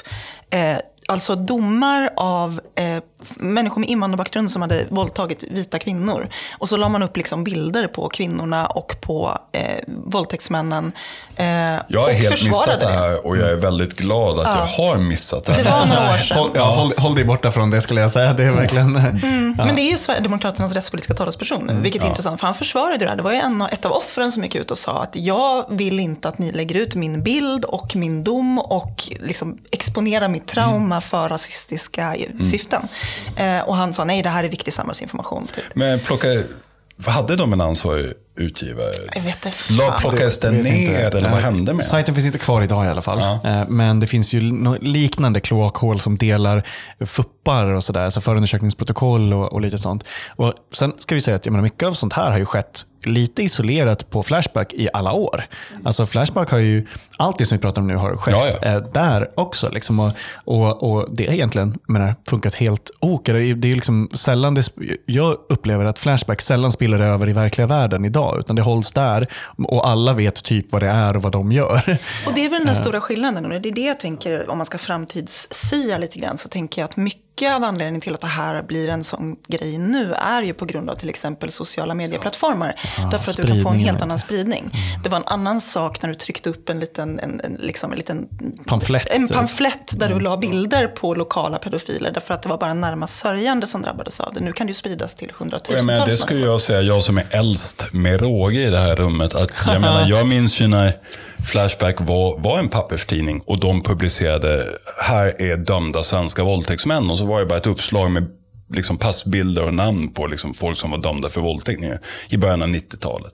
eh, alltså domar av eh, människor med invandrarbakgrund som hade våldtagit vita kvinnor. Och så la man upp liksom bilder på kvinnorna och på eh, våldtäktsmännen. Eh, Jag har helt missat det här och jag är väldigt glad att jag har missat det här. Det var några år sedan. Håll, ja, håll, håll dig borta från det skulle jag säga. Det är verkligen... Men det är ju Sverigedemokraternas rättspolitiska talesperson, vilket är intressant. För han försvarade det här. Det var ju en, av- ett av offren som gick ut och sa att jag vill inte att ni lägger ut min bild och min dom och liksom exponerar mitt trauma för rasistiska syften. Eh, och han sa nej, det här är viktig samhällsinformation. Typ. Men plocka, hade de en ansvarig utgivare? Jag vet inte La, fan. plockades den ner inte. eller vad hände med? Sajten finns inte kvar idag i alla fall. Ja. Eh, Men det finns ju liknande kloakhål som delar fuppar och sådär, alltså förundersökningsprotokoll och, och lite sånt. Och sen ska vi säga att jag menar, mycket av sånt här har ju skett lite isolerat på Flashback i alla år. Alltså Flashback har ju, allt det som vi pratar om nu har skett Ja, ja. eh, där också. Liksom, och, och, och det har egentligen menar, funkat helt ok. Det är, det är liksom sällan det, jag upplever att Flashback sällan spiller över i verkliga världen idag, utan det hålls där och alla vet typ vad det är och vad de gör. Och det är väl den stora skillnaden. Och det är det jag tänker, om man ska framtidssia lite grann, så tänker jag att mycket av anledningen till att det här blir en sån grej nu är ju på grund av till exempel sociala medieplattformar. därför att du kan få en helt annan spridning. Det var en annan sak när du tryckte upp en liten, en, en, liksom en liten Pamflett, en typ. pamflett där du la bilder på lokala pedofiler. Därför att det var bara närmast sörjande som drabbades av det. Nu kan det ju spridas till hundratusentals jag menar, det skulle jag säga, jag som är äldst med råge i det här rummet. Att, jag, menar, jag minns ju när Flashback var, var en papperstidning och de publicerade, här är dömda svenska våldtäktsmän. Och så var det bara ett uppslag med liksom passbilder och namn på liksom folk som var dömda för våldtäkt i början av 90-talet.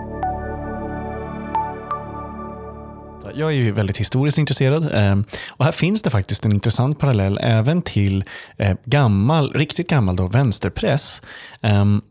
Jag är ju väldigt historiskt intresserad ehm, och här finns det faktiskt en intressant parallell även till eh, gammal, riktigt gammal då, vänsterpress. Ehm,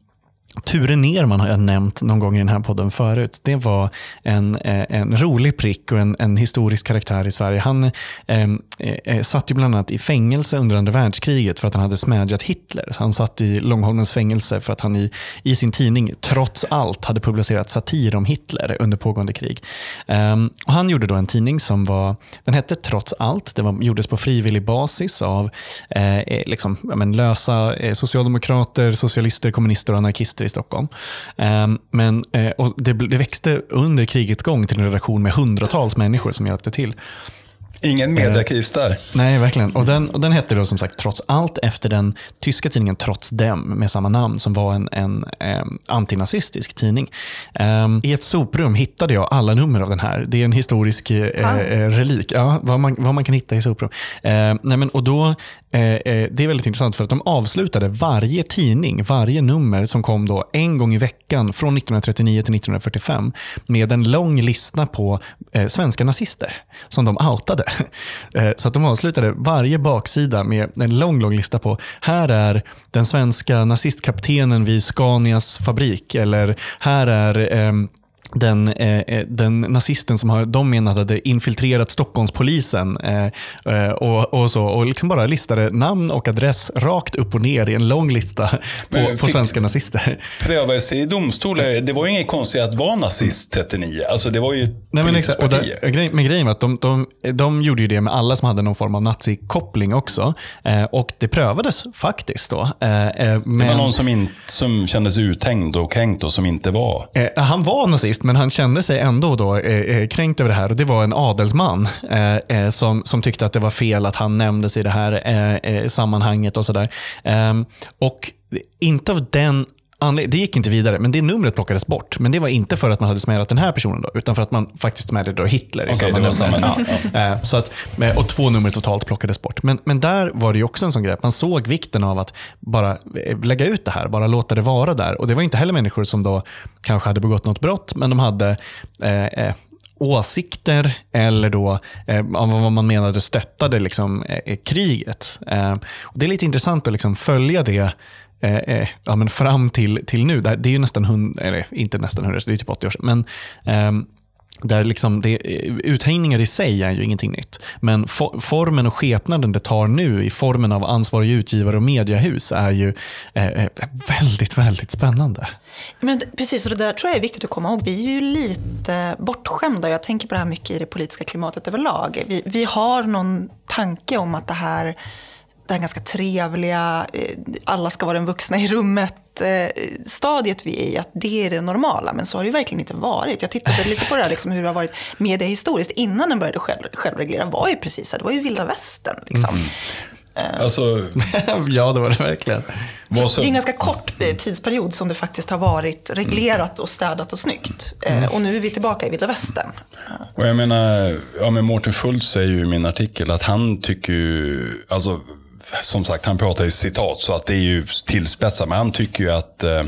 Ture Nerman har jag nämnt någon gång i den här podden förut. Det var en, eh, en rolig prick och en, en historisk karaktär i Sverige. Han ehm, eh, eh, satt ju bland annat i fängelse under andra världskriget för att han hade smädjat Hitler. Så han satt i Långholmens fängelse för att han i, i sin tidning trots allt hade publicerat satir om Hitler under pågående krig. Eh, och han gjorde då en tidning som var, den hette Trots allt. Det var, gjordes på frivillig basis av eh, eh, liksom, ja, men lösa eh, socialdemokrater, socialister, kommunister och anarkister i Stockholm. Ehm, men, eh, och det, det växte under krigets gång till en redaktion med hundratals människor som hjälpte till. Ingen mediakris där. Nej, verkligen. Och den, och den hette då som sagt Trots allt efter den tyska tidningen Trots dem med samma namn som var en, en eh, antinazistisk tidning. Ehm, I ett soprum hittade jag alla nummer av den här. Det är en historisk eh, eh, relik. Ja, vad, man, vad man kan hitta i soprum. Eh, nej, men, och då, eh, eh, det är väldigt intressant för att de avslutade varje tidning, varje nummer som kom då en gång i veckan från 1939 till 1945 med en lång lista på eh, svenska nazister som de outade. Eh, så att de avslutade varje baksida med en lång, lång lista på här är den svenska nazistkaptenen vid Scanias fabrik eller här är ehm, den, eh, eh, den nazisten som har, de menat hade infiltrerat Stockholmspolisen eh, eh, och, och, så, och liksom bara listade namn och adress rakt upp och ner i en lång lista på, Men på svenska nazister. Prövade sig i domstol. Det var ju inget konstigt att vara nazist 39. Alltså det var ju Nej, men exakt, och parti. där, grej, men grejen var att de, de, de gjorde ju det med alla som hade någon form av nazikoppling också. Eh, och det prövades faktiskt då. Eh, eh, Det men, var någon som, in, som kändes uthängd och kränkt och som inte var. Eh, han var nazist, men han kände sig ändå då, eh, eh, kränkt över det här. Och Det var en adelsman eh, eh, som, som tyckte att det var fel att han nämndes i det här eh, eh sammanhanget. och sådär. Ehm, och inte av den det gick inte vidare, men det numret plockades bort. Men det var inte för att man hade smädat den här personen, då, utan för att man faktiskt smädade då Hitler i Okej, samma nummer. samma Ja. Eh, Så att, eh, och två nummer totalt plockades bort. Men, men där var det ju också en sån grej, man såg vikten av att bara eh, lägga ut det här, bara låta det vara där. Och Det var inte heller människor som då kanske hade begått något brott, men de hade eh, åsikter eller då eh, vad man menade stöttade liksom, eh, kriget. Eh, och det är lite intressant att liksom följa det eh, eh, ja, men fram till, till nu. Där, det är ju nästan hundra, eller inte nästan hundra, det är typ 80 år sedan. Men, ehm, där liksom det, eh, uthängningar i sig är ju ingenting nytt. Men for, formen och skepnaden det tar nu i formen av ansvarig utgivare och mediehus är ju eh, eh väldigt, väldigt spännande. Men precis, och det där tror jag är viktigt att komma ihåg. Vi är ju lite bortskämda. Jag tänker på det här mycket i det politiska klimatet överlag. Vi, vi har någon tanke om att det här, det här ganska trevliga, eh, alla ska vara den vuxna i rummet eh, stadiet vi är i, att det är det normala. Men så har det ju verkligen inte varit. Jag tittade lite på det här, liksom, hur det har varit mediehistoriskt. Innan den började själv, självreglera var ju precis så det var ju vilda västern. Liksom. Alltså, ja, det var det verkligen. så, Det är en ganska kort eh, tidsperiod som det faktiskt har varit reglerat och städat och snyggt. Eh, Och nu är vi tillbaka i vilda västern. Och jag menar, ja men Mårten Schultz säger ju i min artikel att han tycker ju, alltså som sagt han pratar i citat så att det är ju tillspetsat, men han tycker ju att eh,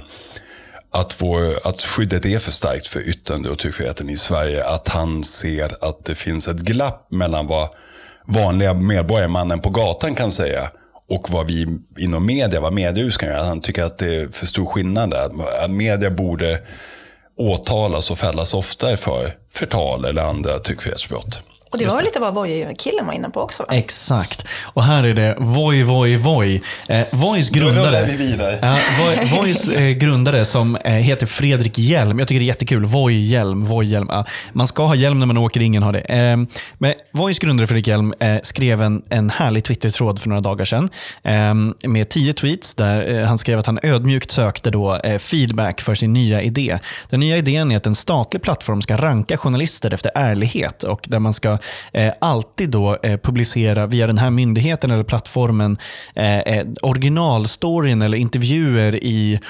att, vår, att skyddet är för starkt för yttrande och tryckfriheten i Sverige. Att han ser att det finns ett glapp mellan vad vanliga medborgare, mannen på gatan kan säga och vad vi inom media, vad mediehus kan göra. Han tycker att det är för stor skillnad där. Att media borde åtalas och fällas oftare för förtal eller andra tryckfrihetsbrott. Och det var väl lite vad Voje-killen var inne på också? Va? Exakt. Och här är det Voi, Voi, Voi. Eh, Vois grundare, vi vidare. Ja, Voi, Vois eh, grundare som eh, heter Fredrik Hjelm. Jag tycker det är jättekul. Voi Hjelm, Voi Hjelm. Ja, man ska ha hjälm när man åker, ingen har det. Eh, men Vois grundare Fredrik Hjelm eh, skrev en, en härlig Twitter-tråd för några dagar sedan eh, med tio tweets där eh, han skrev att han ödmjukt sökte då, eh, feedback för sin nya idé. Den nya idén är att en statlig plattform ska ranka journalister efter ärlighet och där man ska eh, alltid då eh, publicera via den här myndigheten eller plattformen eh, eh, originalstoryn eller intervjuer i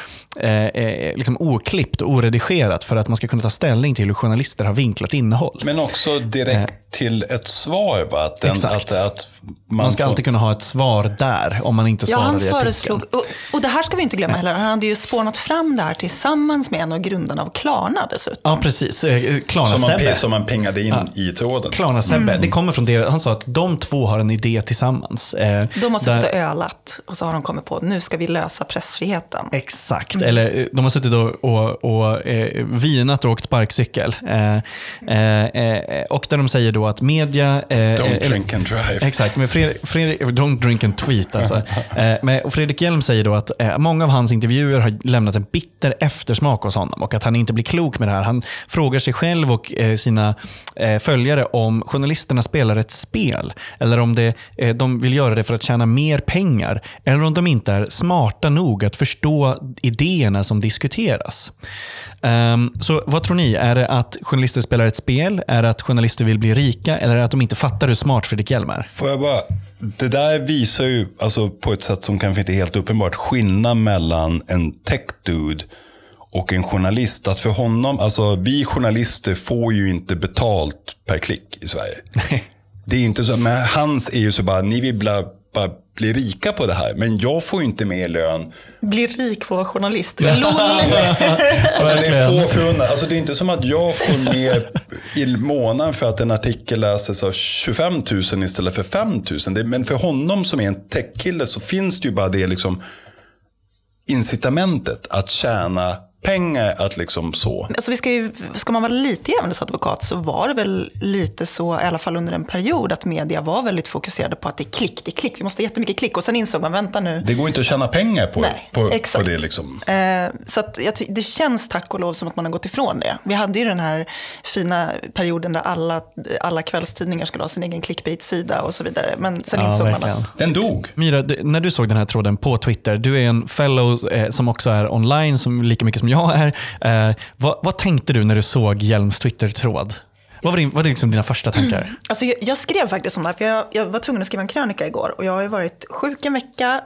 eh, eh, liksom oklippt och oredigerat för att man ska kunna ta ställning till hur journalister har vinklat innehåll. Men också direkt till ett svar. Va? Att, den, Exakt. att, att man, man ska får, alltid kunna ha ett svar där om man inte Ja, svarar han i artikeln. föreslog, och, och det här ska vi inte glömma heller, han hade ju spånat fram det här tillsammans med en av grundarna av Klarna dessutom. Ja, precis. Eh, Klarna som, man, som man pingade in i tråden. Klarna Sebbe. Det kommer från det. Han sa att de två har en idé tillsammans. Eh, De har suttit där- och ölat och så har de kommit på att nu ska vi lösa pressfriheten. Exakt, eller eh, de har suttit och, och, och eh, vinat och åkt sparkcykel. Eh, eh, eh, och där de säger då att media... Eh, Don't eh, drink and drive. Exakt, men Fredrik, Fredrik, don't drink and tweet. Alltså. eh, men, och Fredrik Hjelm säger då att eh, många av hans intervjuer har lämnat en bitter eftersmak hos honom och att han inte blir klok med det här. Han frågar sig själv och eh, sina eh, följare om journalisterna spelar ett spel eller om det, eh, de vill göra det för att tjäna mer pengar eller om de inte är smarta nog att förstå idéerna som diskuteras. Ehm, så vad tror ni? Är det att journalister spelar ett spel? Är det att journalister vill bli rika? Eller är det att de inte fattar hur smart Fredrik Hjelm är? Får jag bara, det där visar ju alltså, på ett sätt som kanske inte är helt uppenbart skillnad mellan en tech-dude och en journalist. Att för honom, alltså vi journalister får ju inte betalt per klick i Sverige. Det är inte så, men hans är ju så bara, ni vill bara, bara bli rika på det här, men jag får ju inte mer lön. Bli rik på att vara journalist. Alltså det är få förunnat. Alltså det är inte som att jag får mer i månaden för att en artikel läses av 25 000 istället för 5 000. Det, men för honom som är en techkille så finns det ju bara det liksom incitamentet att tjäna pengar att liksom så. Alltså vi ska, ju, ska man vara lite djävulens advokat så var det väl lite så, i alla fall under en period, att media var väldigt fokuserade på att det är klick, det är klick, vi måste ha jättemycket klick. Och sen insåg man, vänta nu. Det går inte att tjäna pengar på, Nej, på, på exakt. det. Liksom. Eh, så att jag, det känns tack och lov som att man har gått ifrån det. Vi hade ju den här fina perioden där alla, alla kvällstidningar skulle ha sin egen clickbait-sida och så vidare. Men sen Ja, insåg man verkligen. att Den dog. Myra, du, när du såg den här tråden på Twitter, du är en fellow eh, som också är online, som lika mycket som jag är. Eh, vad, vad tänkte du när du såg Hjelms Twitter-tråd? Vad var, din, vad var liksom dina första tankar? Alltså jag, jag skrev faktiskt om det här, för jag, jag var tvungen att skriva en krönika igår. Och jag har varit sjuk en vecka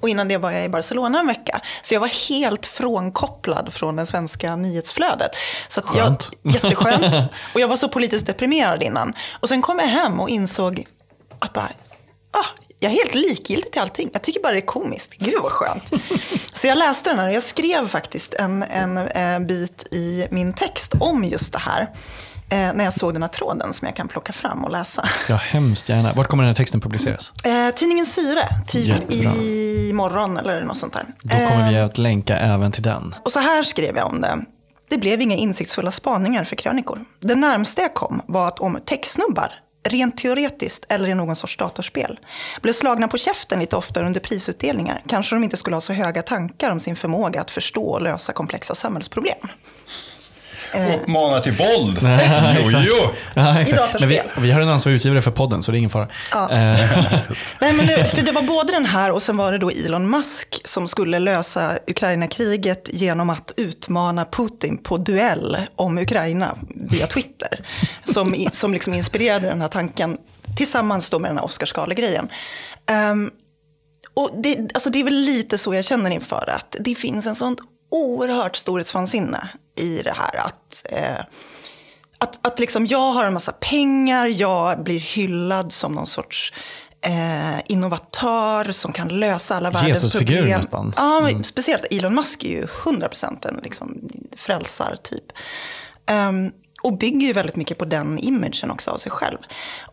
och innan det var jag i Barcelona en vecka. Så jag var helt frånkopplad från det svenska nyhetsflödet. Så att Skönt. Jag, jätteskönt. Och jag var så politiskt deprimerad innan. Och sen kom jag hem och insåg att bara, ah, jag är helt likgiltig till allting. Jag tycker bara det är komiskt. Gud vad skönt. Så jag läste den här och jag skrev faktiskt en, en, eh, bit i min text om just det här. Eh, när jag såg den här tråden som jag kan plocka fram och läsa. Ja, hemskt gärna. Vart kommer den här texten publiceras? Eh, tidningen Syre, typ Jättebra. i morgon eller något sånt där. Då kommer vi Eh, att länka även till den. och så här skrev jag om det. Det blev inga insiktsfulla spaningar för krönikor. Det närmaste jag kom var att om techsnubbar, rent teoretiskt eller i någon sorts datorspel, blev slagna på käften lite oftare under prisutdelningar kanske de inte skulle ha så höga tankar om sin förmåga att förstå och lösa komplexa samhällsproblem. Uppmana till våld. jo, exakt. jo. Ja, I datorspel. Vi, vi har en ansvarig utgivare för podden, så det är ingen fara. Ja. Eh, Nej, men det, för det var både den här och sen var det då Elon Musk som skulle lösa Ukraina-kriget genom att utmana Putin på duell om Ukraina via Twitter. Som, som liksom inspirerade den här tanken tillsammans då med den här Oscarsgalegrejen. Um, och det, alltså det är väl lite så jag känner inför att det finns en sånt oerhört storhetsvansinne i det här. Att, eh, att, att liksom jag har en massa pengar, jag blir hyllad som någon sorts eh, innovatör som kan lösa alla världens Jesusfigur problem. nästan. Ja, men speciellt Elon Musk är ju 100% en liksom, frälsartyp. Um, och bygger ju väldigt mycket på den imagen också av sig själv.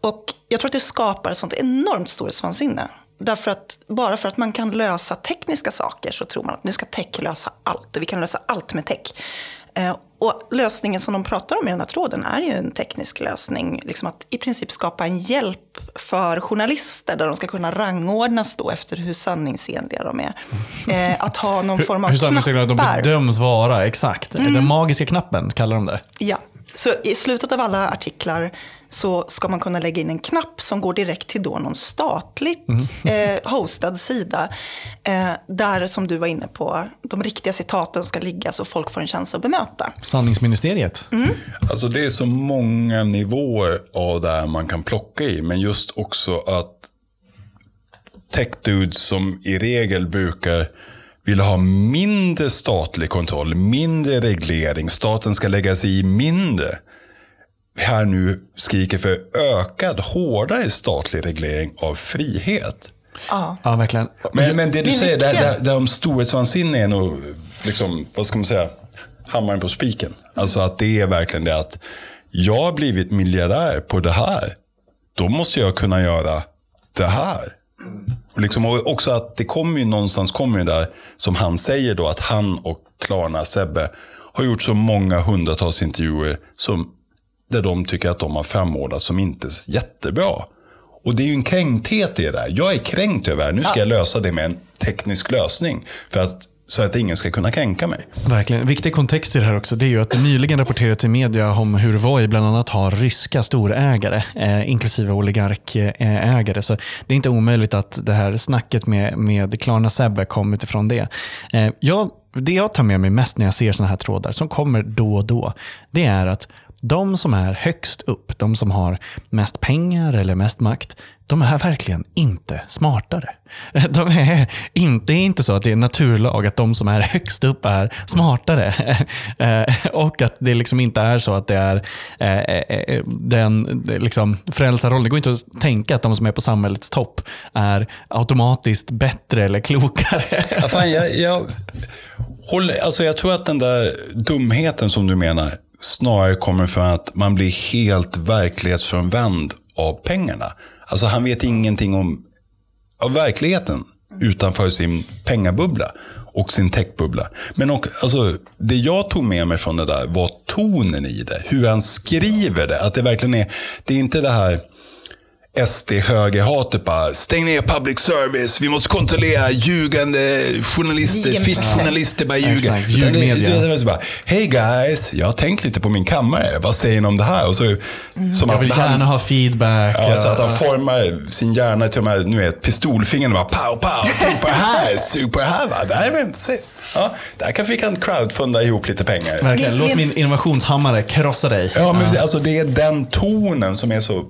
Och jag tror att det skapar sånt enormt storhetsvansinne. Därför att bara för att man kan lösa tekniska saker så tror man att nu ska tech lösa allt. Och vi kan lösa allt med tech. Eh, och lösningen som de pratar om i den här tråden är ju en teknisk lösning. Liksom att i princip skapa en hjälp för journalister där de ska kunna rangordnas då efter hur sanningsenliga de är. Eh, att ha någon form av hur de knappar. bedöms vara, exakt. Mm. Den magiska knappen kallar de det. Ja, så i slutet av alla artiklar så ska man kunna lägga in en knapp som går direkt till då någon statligt eh, hostad sida. Eh, där, som du var inne på, de riktiga citaten ska ligga så folk får en chans att bemöta. Sanningsministeriet. Mm. Alltså det är så många nivåer av det här man kan plocka i. Men just också att tech-dudes som i regel brukar vilja ha mindre statlig kontroll, mindre reglering, staten ska lägga sig i mindre. Här nu skriker för ökad, hårdare statlig reglering av frihet. Ja. Ja, verkligen. Men, men det du Men säger, där, vilken- där, där om storhetsvansinne är nog, liksom, vad ska man säga, hammaren på spiken. Alltså att det är verkligen det att jag har blivit miljardär på det här. Då måste jag kunna göra det här. Och, liksom, och också att det kommer ju någonstans, kommer ju där, som han säger då, att han och Klarna, Sebbe, har gjort så många hundratals intervjuer som, där de tycker att de har framordnat som inte är jättebra. Och det är ju en kränkthet i det där. Jag är kränkt över det här. Nu ska jag lösa det med en teknisk lösning. För att, så att ingen ska kunna kränka mig. Verkligen. Viktig kontext i det här också, det är ju att det nyligen rapporterats i media om hur Voi bland annat har ryska storägare, eh, inklusive oligarkägare. Så det är inte omöjligt att det här snacket med, med Klarna Sebbe kom utifrån det. Eh, jag, det jag tar med mig mest när jag ser sådana här trådar, som kommer då och då, det är att de som är högst upp, de som har mest pengar eller mest makt, de är verkligen inte smartare. De är inte, det är inte så att det är en naturlag att de som är högst upp är smartare. Eh, och att det liksom inte är så att det är eh, eh, den liksom, frälsarrollen. Det går inte att tänka att de som är på samhällets topp är automatiskt bättre eller klokare. Ja, fan, jag, jag, håller, alltså jag tror att den där dumheten som du menar snarare kommer från att man blir helt verklighetsfrånvänd av pengarna. Alltså han vet ingenting om av verkligheten utanför sin pengabubbla. och sin techbubbla. Men och, alltså, det jag tog med mig från det där var tonen i det. Hur han skriver det. Att det verkligen är, det är inte det här SD-högerhatet bara, stäng ner public service, vi måste kontrollera ljugande journalister, fitt-journalister bara ljuger. Det- ljugmedia. det- det var så bara, Hej guys, jag har tänkt lite på min kammare, vad säger ni om det här? Och så, som Jag vill han- gärna ha feedback. Ja, så att han formar sin hjärna till de här, nu vet, pistolfingren bara pow, pow, tänk på det här, sug på det här. Va? Där, är, se. ja, där kan vi kan crowdfunda ihop lite pengar. Verkligen. Låt min innovationshammare krossa dig. Ja, men alltså, det är den tonen som är så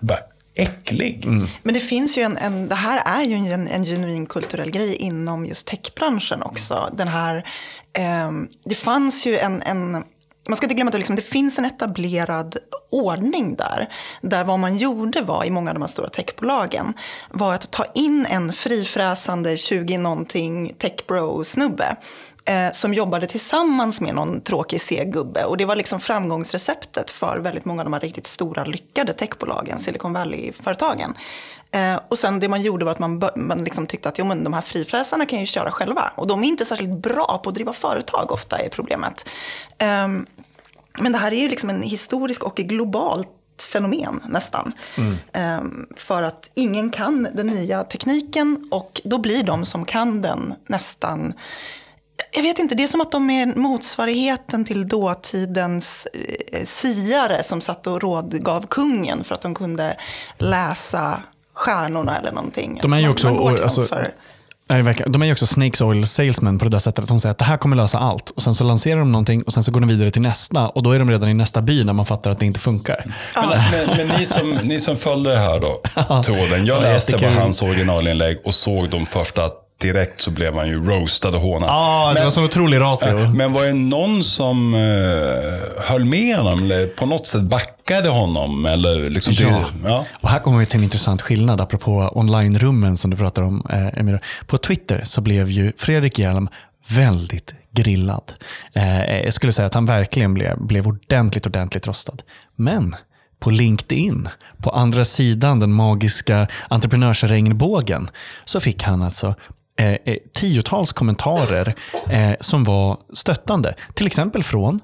bara, äcklig. Men det finns ju en, en det här är ju en, en genuin kulturell grej inom just techbranschen också. Den här, ehm, det fanns ju en, en man ska inte glömma att det, liksom, det finns en etablerad ordning där. Där vad man gjorde var i många av de här stora techbolagen var att ta in en frifräsande 20-någonting techbro-snubbe eh, som jobbade tillsammans med någon tråkig C-gubbe. Och det var liksom framgångsreceptet för väldigt många av de här riktigt stora lyckade techbolagen, Silicon Valley-företagen. Eh, och sen det man gjorde var att man, man liksom tyckte att jo, men de här frifräsarna kan ju köra själva. Och de är inte särskilt bra på att driva företag ofta är problemet. Ehm, men det här är ju liksom en historisk och globalt fenomen nästan. Ehm, för att ingen kan den nya tekniken och då blir de som kan den nästan jag vet inte, det är som att de är motsvarigheten till dåtidens eh, siare som satt och rådgav kungen för att de kunde läsa stjärnorna eller någonting. De är ju Man- också, man dem alltså. De är ju också Snakes Oil salesmen på det där sättet att de säger att det här kommer lösa allt. Och Sen så lanserar de någonting och sen så går de vidare till nästa. Och då är de redan i nästa by när man fattar att det inte funkar. Men, men, men ni, som, ni som följde det här då, tråden. Jag Ja, läste på hans originalinlägg och såg de första direkt så blev han ju roastad och hånad. Ja, det Men- var sån otrolig ratio. Men var det någon som uh, höll med honom eller på något sätt backade honom? Eller liksom Ja. Det, ja. Och här kommer vi till en intressant skillnad apropå online-rummen som du pratar om, eh, Emira. På Twitter så blev ju Fredrik Hjelm väldigt grillad. Eh, jag skulle säga att han verkligen blev, blev ordentligt, ordentligt rostad. Men på LinkedIn, på andra sidan den magiska entreprenörsregnbågen, så fick han alltså Eh, eh, tiotals kommentarer eh, som var stöttande. Till exempel från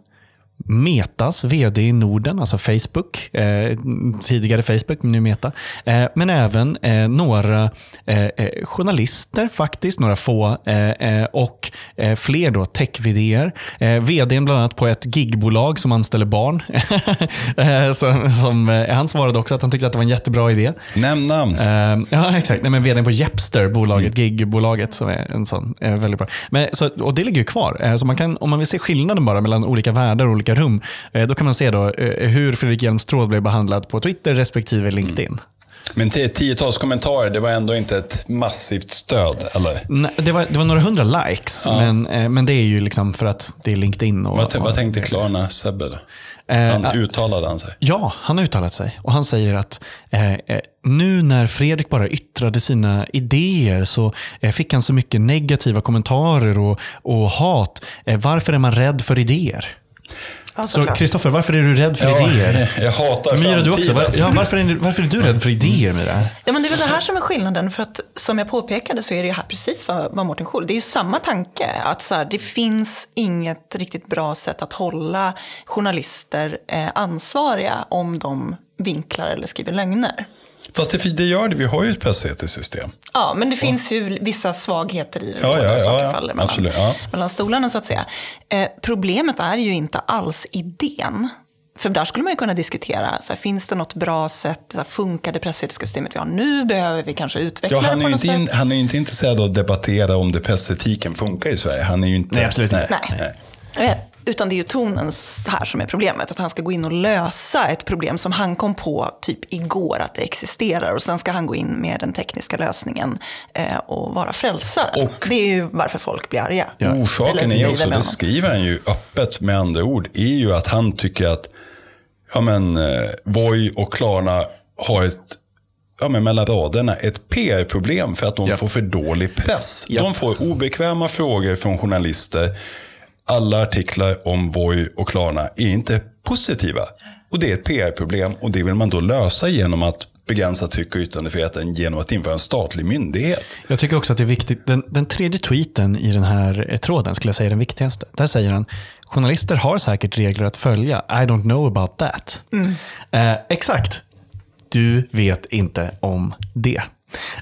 Metas vd i Norden, alltså Facebook, eh, tidigare Facebook, men nu Meta. Eh, men även eh, några eh, eh, journalister faktiskt, några få, eh, och fler då tech-vdr. Eh, vdn bland annat på ett gigbolag som anställer barn. som, som, han svarade också att han tyckte att det var en jättebra idé. Nämn namn. Ja, exakt. Nej, men vdn på Jepster, bolaget, gigbolaget, som är en sån, väldigt bra. Men, så, och det ligger ju kvar. Så man kan, om man vill se skillnaden bara mellan olika världar och olika rum, eh, då kan man se då, eh, hur Fredrik Hjelms tråd blev behandlad på Twitter respektive LinkedIn. Men till tiotals kommentarer, det var ändå inte ett massivt stöd, eller? Nej, Det var, det var några hundra likes, men, eh, men det är ju liksom för att det är LinkedIn. Och, Vad, vad tänkte Klarna Sebbe? Eh, Han ah. uttalade han sig? Ja, han har uttalat sig. Och Han säger att eh, eh, nu när Fredrik bara yttrade sina idéer så eh, fick han så mycket negativa kommentarer och, och hat. Eh, varför är man rädd för idéer? Ja, Så. Kristoffer, varför är du rädd för idéer? jag hatar Myra, du också. Var, ja, varför, är, varför är du rädd för idéer, Myra? Ja, men det är väl det här som är skillnaden. För att som jag påpekade så är det ju här precis vad, vad Mårten Schol. Det är ju samma tanke. Att så här, det finns inget riktigt bra sätt att hålla journalister eh, ansvariga om de vinklar eller skriver lögner. Fast det, det gör det, vi har ju ett pressetiskt system. Ja, men det finns ju vissa svagheter i det. Ja, ja, ja, ja, faller mellan, absolut, ja. mellan stolarna så att säga. Eh, problemet är ju inte alls idén. För där skulle man ju kunna diskutera, så här, finns det något bra sätt, så här, funkar det pressetiska systemet vi har nu, behöver vi kanske utveckla Ja, det han, på är ju något inte sätt? in, han är ju inte intresserad av att debattera om det pressetiken funkar i Sverige. Han är ju inte... Nej, absolut inte. Nej. Eh, Utan det är ju tonen här som är problemet. Att han ska gå in och lösa ett problem som han kom på typ igår att det existerar. Och sen ska han gå in med den tekniska lösningen eh, och vara frälsare. Och- det är ju varför folk blir arga. Orsaken Eller är också, det skriver han ju öppet med andra ord, är ju att han tycker att ja, men, eh, Voi och Klarna har ett Ja, men mellan raderna, ett PR-problem för att de Ja. får för dålig press. Ja. De får obekväma frågor från journalister. Alla artiklar om Voi och Klarna är inte positiva. Och det är ett PR-problem och det vill man då lösa genom att begränsa tryck och yttrandefriheten genom att införa en statlig myndighet. Jag tycker också att det är viktigt. Den, den tredje tweeten i den här eh, tråden skulle jag säga är den viktigaste. Där säger han, journalister har säkert regler att följa. I don't know about that. Eh, exakt. Du vet inte om det.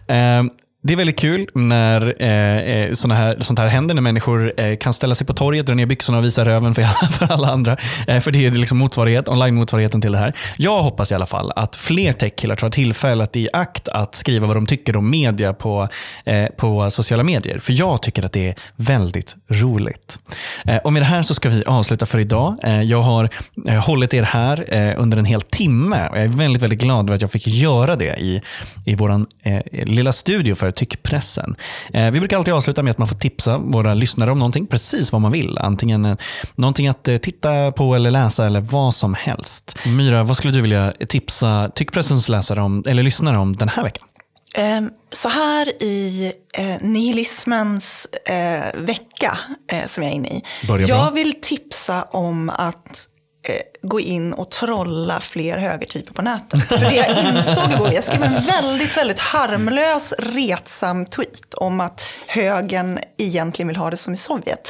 Eh, det är väldigt kul när eh, eh, såna här, sånt här händer, när människor eh, kan ställa sig på torget, dra ner byxorna och visa röven för, alla- för alla andra. Eh, för det är liksom motsvarighet, online-motsvarigheten till det här. Jag hoppas i alla fall att fler techkillar tar tillfället i akt att skriva vad de tycker om media på, eh, på sociala medier. För jag tycker att det är väldigt roligt. Eh, och med det här så ska vi avsluta för idag. Eh, jag har eh, hållit er här eh, under en hel timme och jag är väldigt, väldigt glad över att jag fick göra det i, i vår eh, lilla studio för tyckpressen. Eh, vi brukar alltid avsluta med att man får tipsa våra lyssnare om någonting, precis vad man vill. Antingen eh, någonting att eh, titta på eller läsa eller vad som helst. Myra, vad skulle du vilja tipsa tyckpressens läsare om, eller lyssnare om den här veckan? Ehm, Så här i eh, nihilismens eh, vecka eh, som jag är inne i. Bra. jag vill tipsa om att Eh, gå in och trolla fler högertyper på nätet. För det jag insåg igår, jag skrev en väldigt, väldigt harmlös, retsam tweet om att högern egentligen vill ha det som i Sovjet.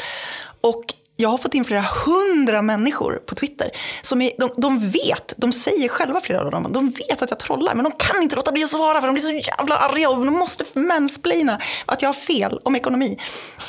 Och jag har fått in flera hundra människor på Twitter. Som är, de, de vet, de säger själva flera av dem, de vet att jag trollar. Men de kan inte låta bli att svara för de blir så jävla arga och de måste mansplaina att jag har fel om ekonomi.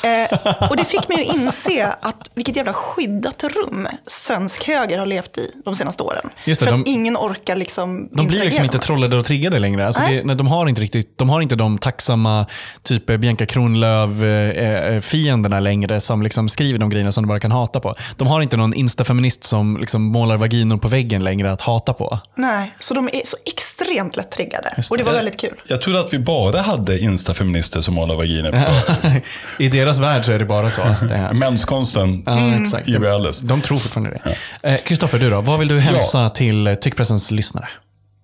Eh, och det fick mig att inse att vilket jävla skyddat rum svensk höger har levt i de senaste åren. Just det, för de- att ingen orkar liksom De blir liksom inte trollade och triggade längre. Alltså det, nej, de, har inte riktigt, de har inte de tacksamma typ eh, Bianca Kronlöf-fienderna längre som liksom skriver de grejerna som de bara kan hata på. De har inte någon instafeminist som liksom målar vaginor på väggen längre att hata på. Nej, så de är så extremt lätt triggade. Just Och det var Jag- väldigt kul. Jag trodde att vi bara hade instafeminister som målar vaginer på I deras värld så är det bara så. Det. Menskonsten. Ja. Ger vi alldeles. De tror fortfarande det. Eh, Kristoffer, du då? Vad vill du hälsa till eh, Tyckpressens lyssnare?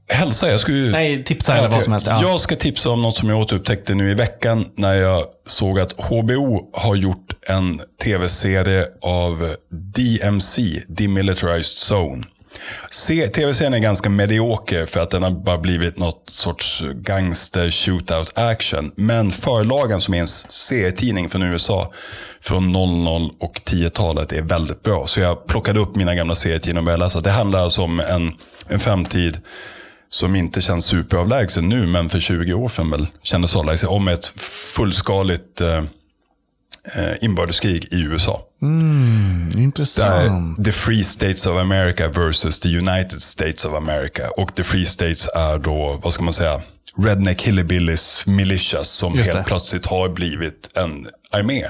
Hälsa, jag skulle ju... Nej, tipsa eller vad som helst. Ja. Jag ska tipsa om något som jag återupptäckte nu i veckan när jag såg att HBO har gjort en tv-serie av DMC, Demilitarized Zone. Se- Tv-serien är ganska medioker för att den har bara blivit något sorts gangster shootout action. Men förlagen som är en serietidning från USA från 00 och 10-talet är väldigt bra. Så jag plockade upp mina gamla serietidningar och började läsa. Det handlar alltså om en, en framtid som inte känns superavlägsen nu, men för 20 år sedan väl kändes avlägsen. Om ett fullskaligt eh, eh, inbördeskrig i USA. Där Intressant. the Free States of America versus the United States of America. Och the Free States är då, vad ska man säga, Redneck Hillbillies Militias som helt plötsligt har blivit en armé.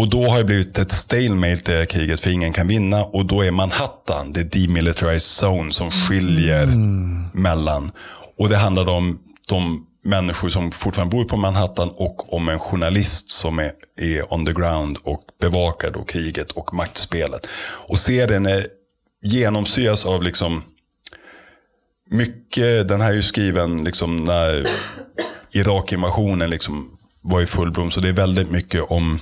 Och då har det blivit ett stalemate det här kriget för ingen kan vinna. Och då är Manhattan, det demilitarized zone som skiljer mellan. Och det handlar om de människor som fortfarande bor på Manhattan och om en journalist som är, är on the ground och bevakar då kriget och maktspelet. Och serien är, genomsyras av liksom mycket, den här är ju skriven liksom när Irak-invasionen liksom var i full blom. Så det är väldigt mycket om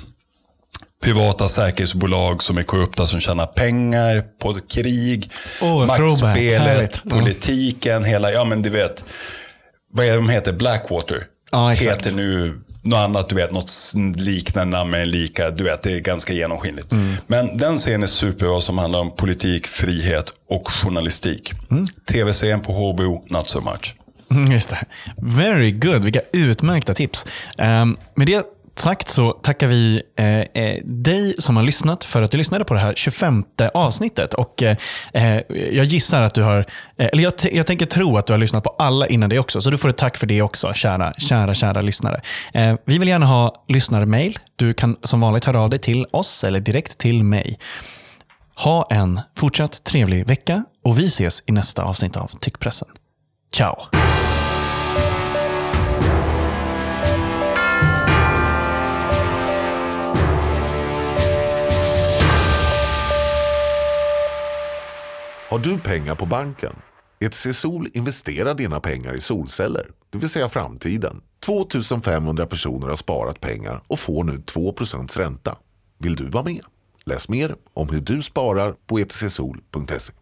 privata säkerhetsbolag som är korrupta som tjänar pengar på krig. Throwback. maktspelet, politiken, hela, ja men du vet. Vad är det de heter? Blackwater. Exakt. Heter nu något annat, du vet, något liknande namn men lika, du vet, det är ganska genomskinligt. Mm. Men den serien är superbra som handlar om politik, frihet och journalistik. Mm. Tv-serien på HBO, not so much. Mm, Just det. Very good. Vilka utmärkta tips. Um, med det sagt så tackar vi eh, eh, dig som har lyssnat för att du lyssnade på det här 25 avsnittet. Och, eh, eh, jag gissar att du har, eh, eller jag, jag tänker tro att du har lyssnat på alla innan det också. Så du får ett tack för det också, kära, kära, kära lyssnare. Eh, vi vill gärna ha lyssnarmail. Du kan som vanligt höra av dig till oss eller direkt till mig. Ha en fortsatt trevlig vecka och vi ses i nästa avsnitt av Tyckpressen. Ciao! Har du pengar på banken? ETC Sol investerar dina pengar i solceller, det vill säga framtiden. 2500 personer har sparat pengar och får nu 2% ränta. Vill du vara med? Läs mer om hur du sparar på etcsol.se.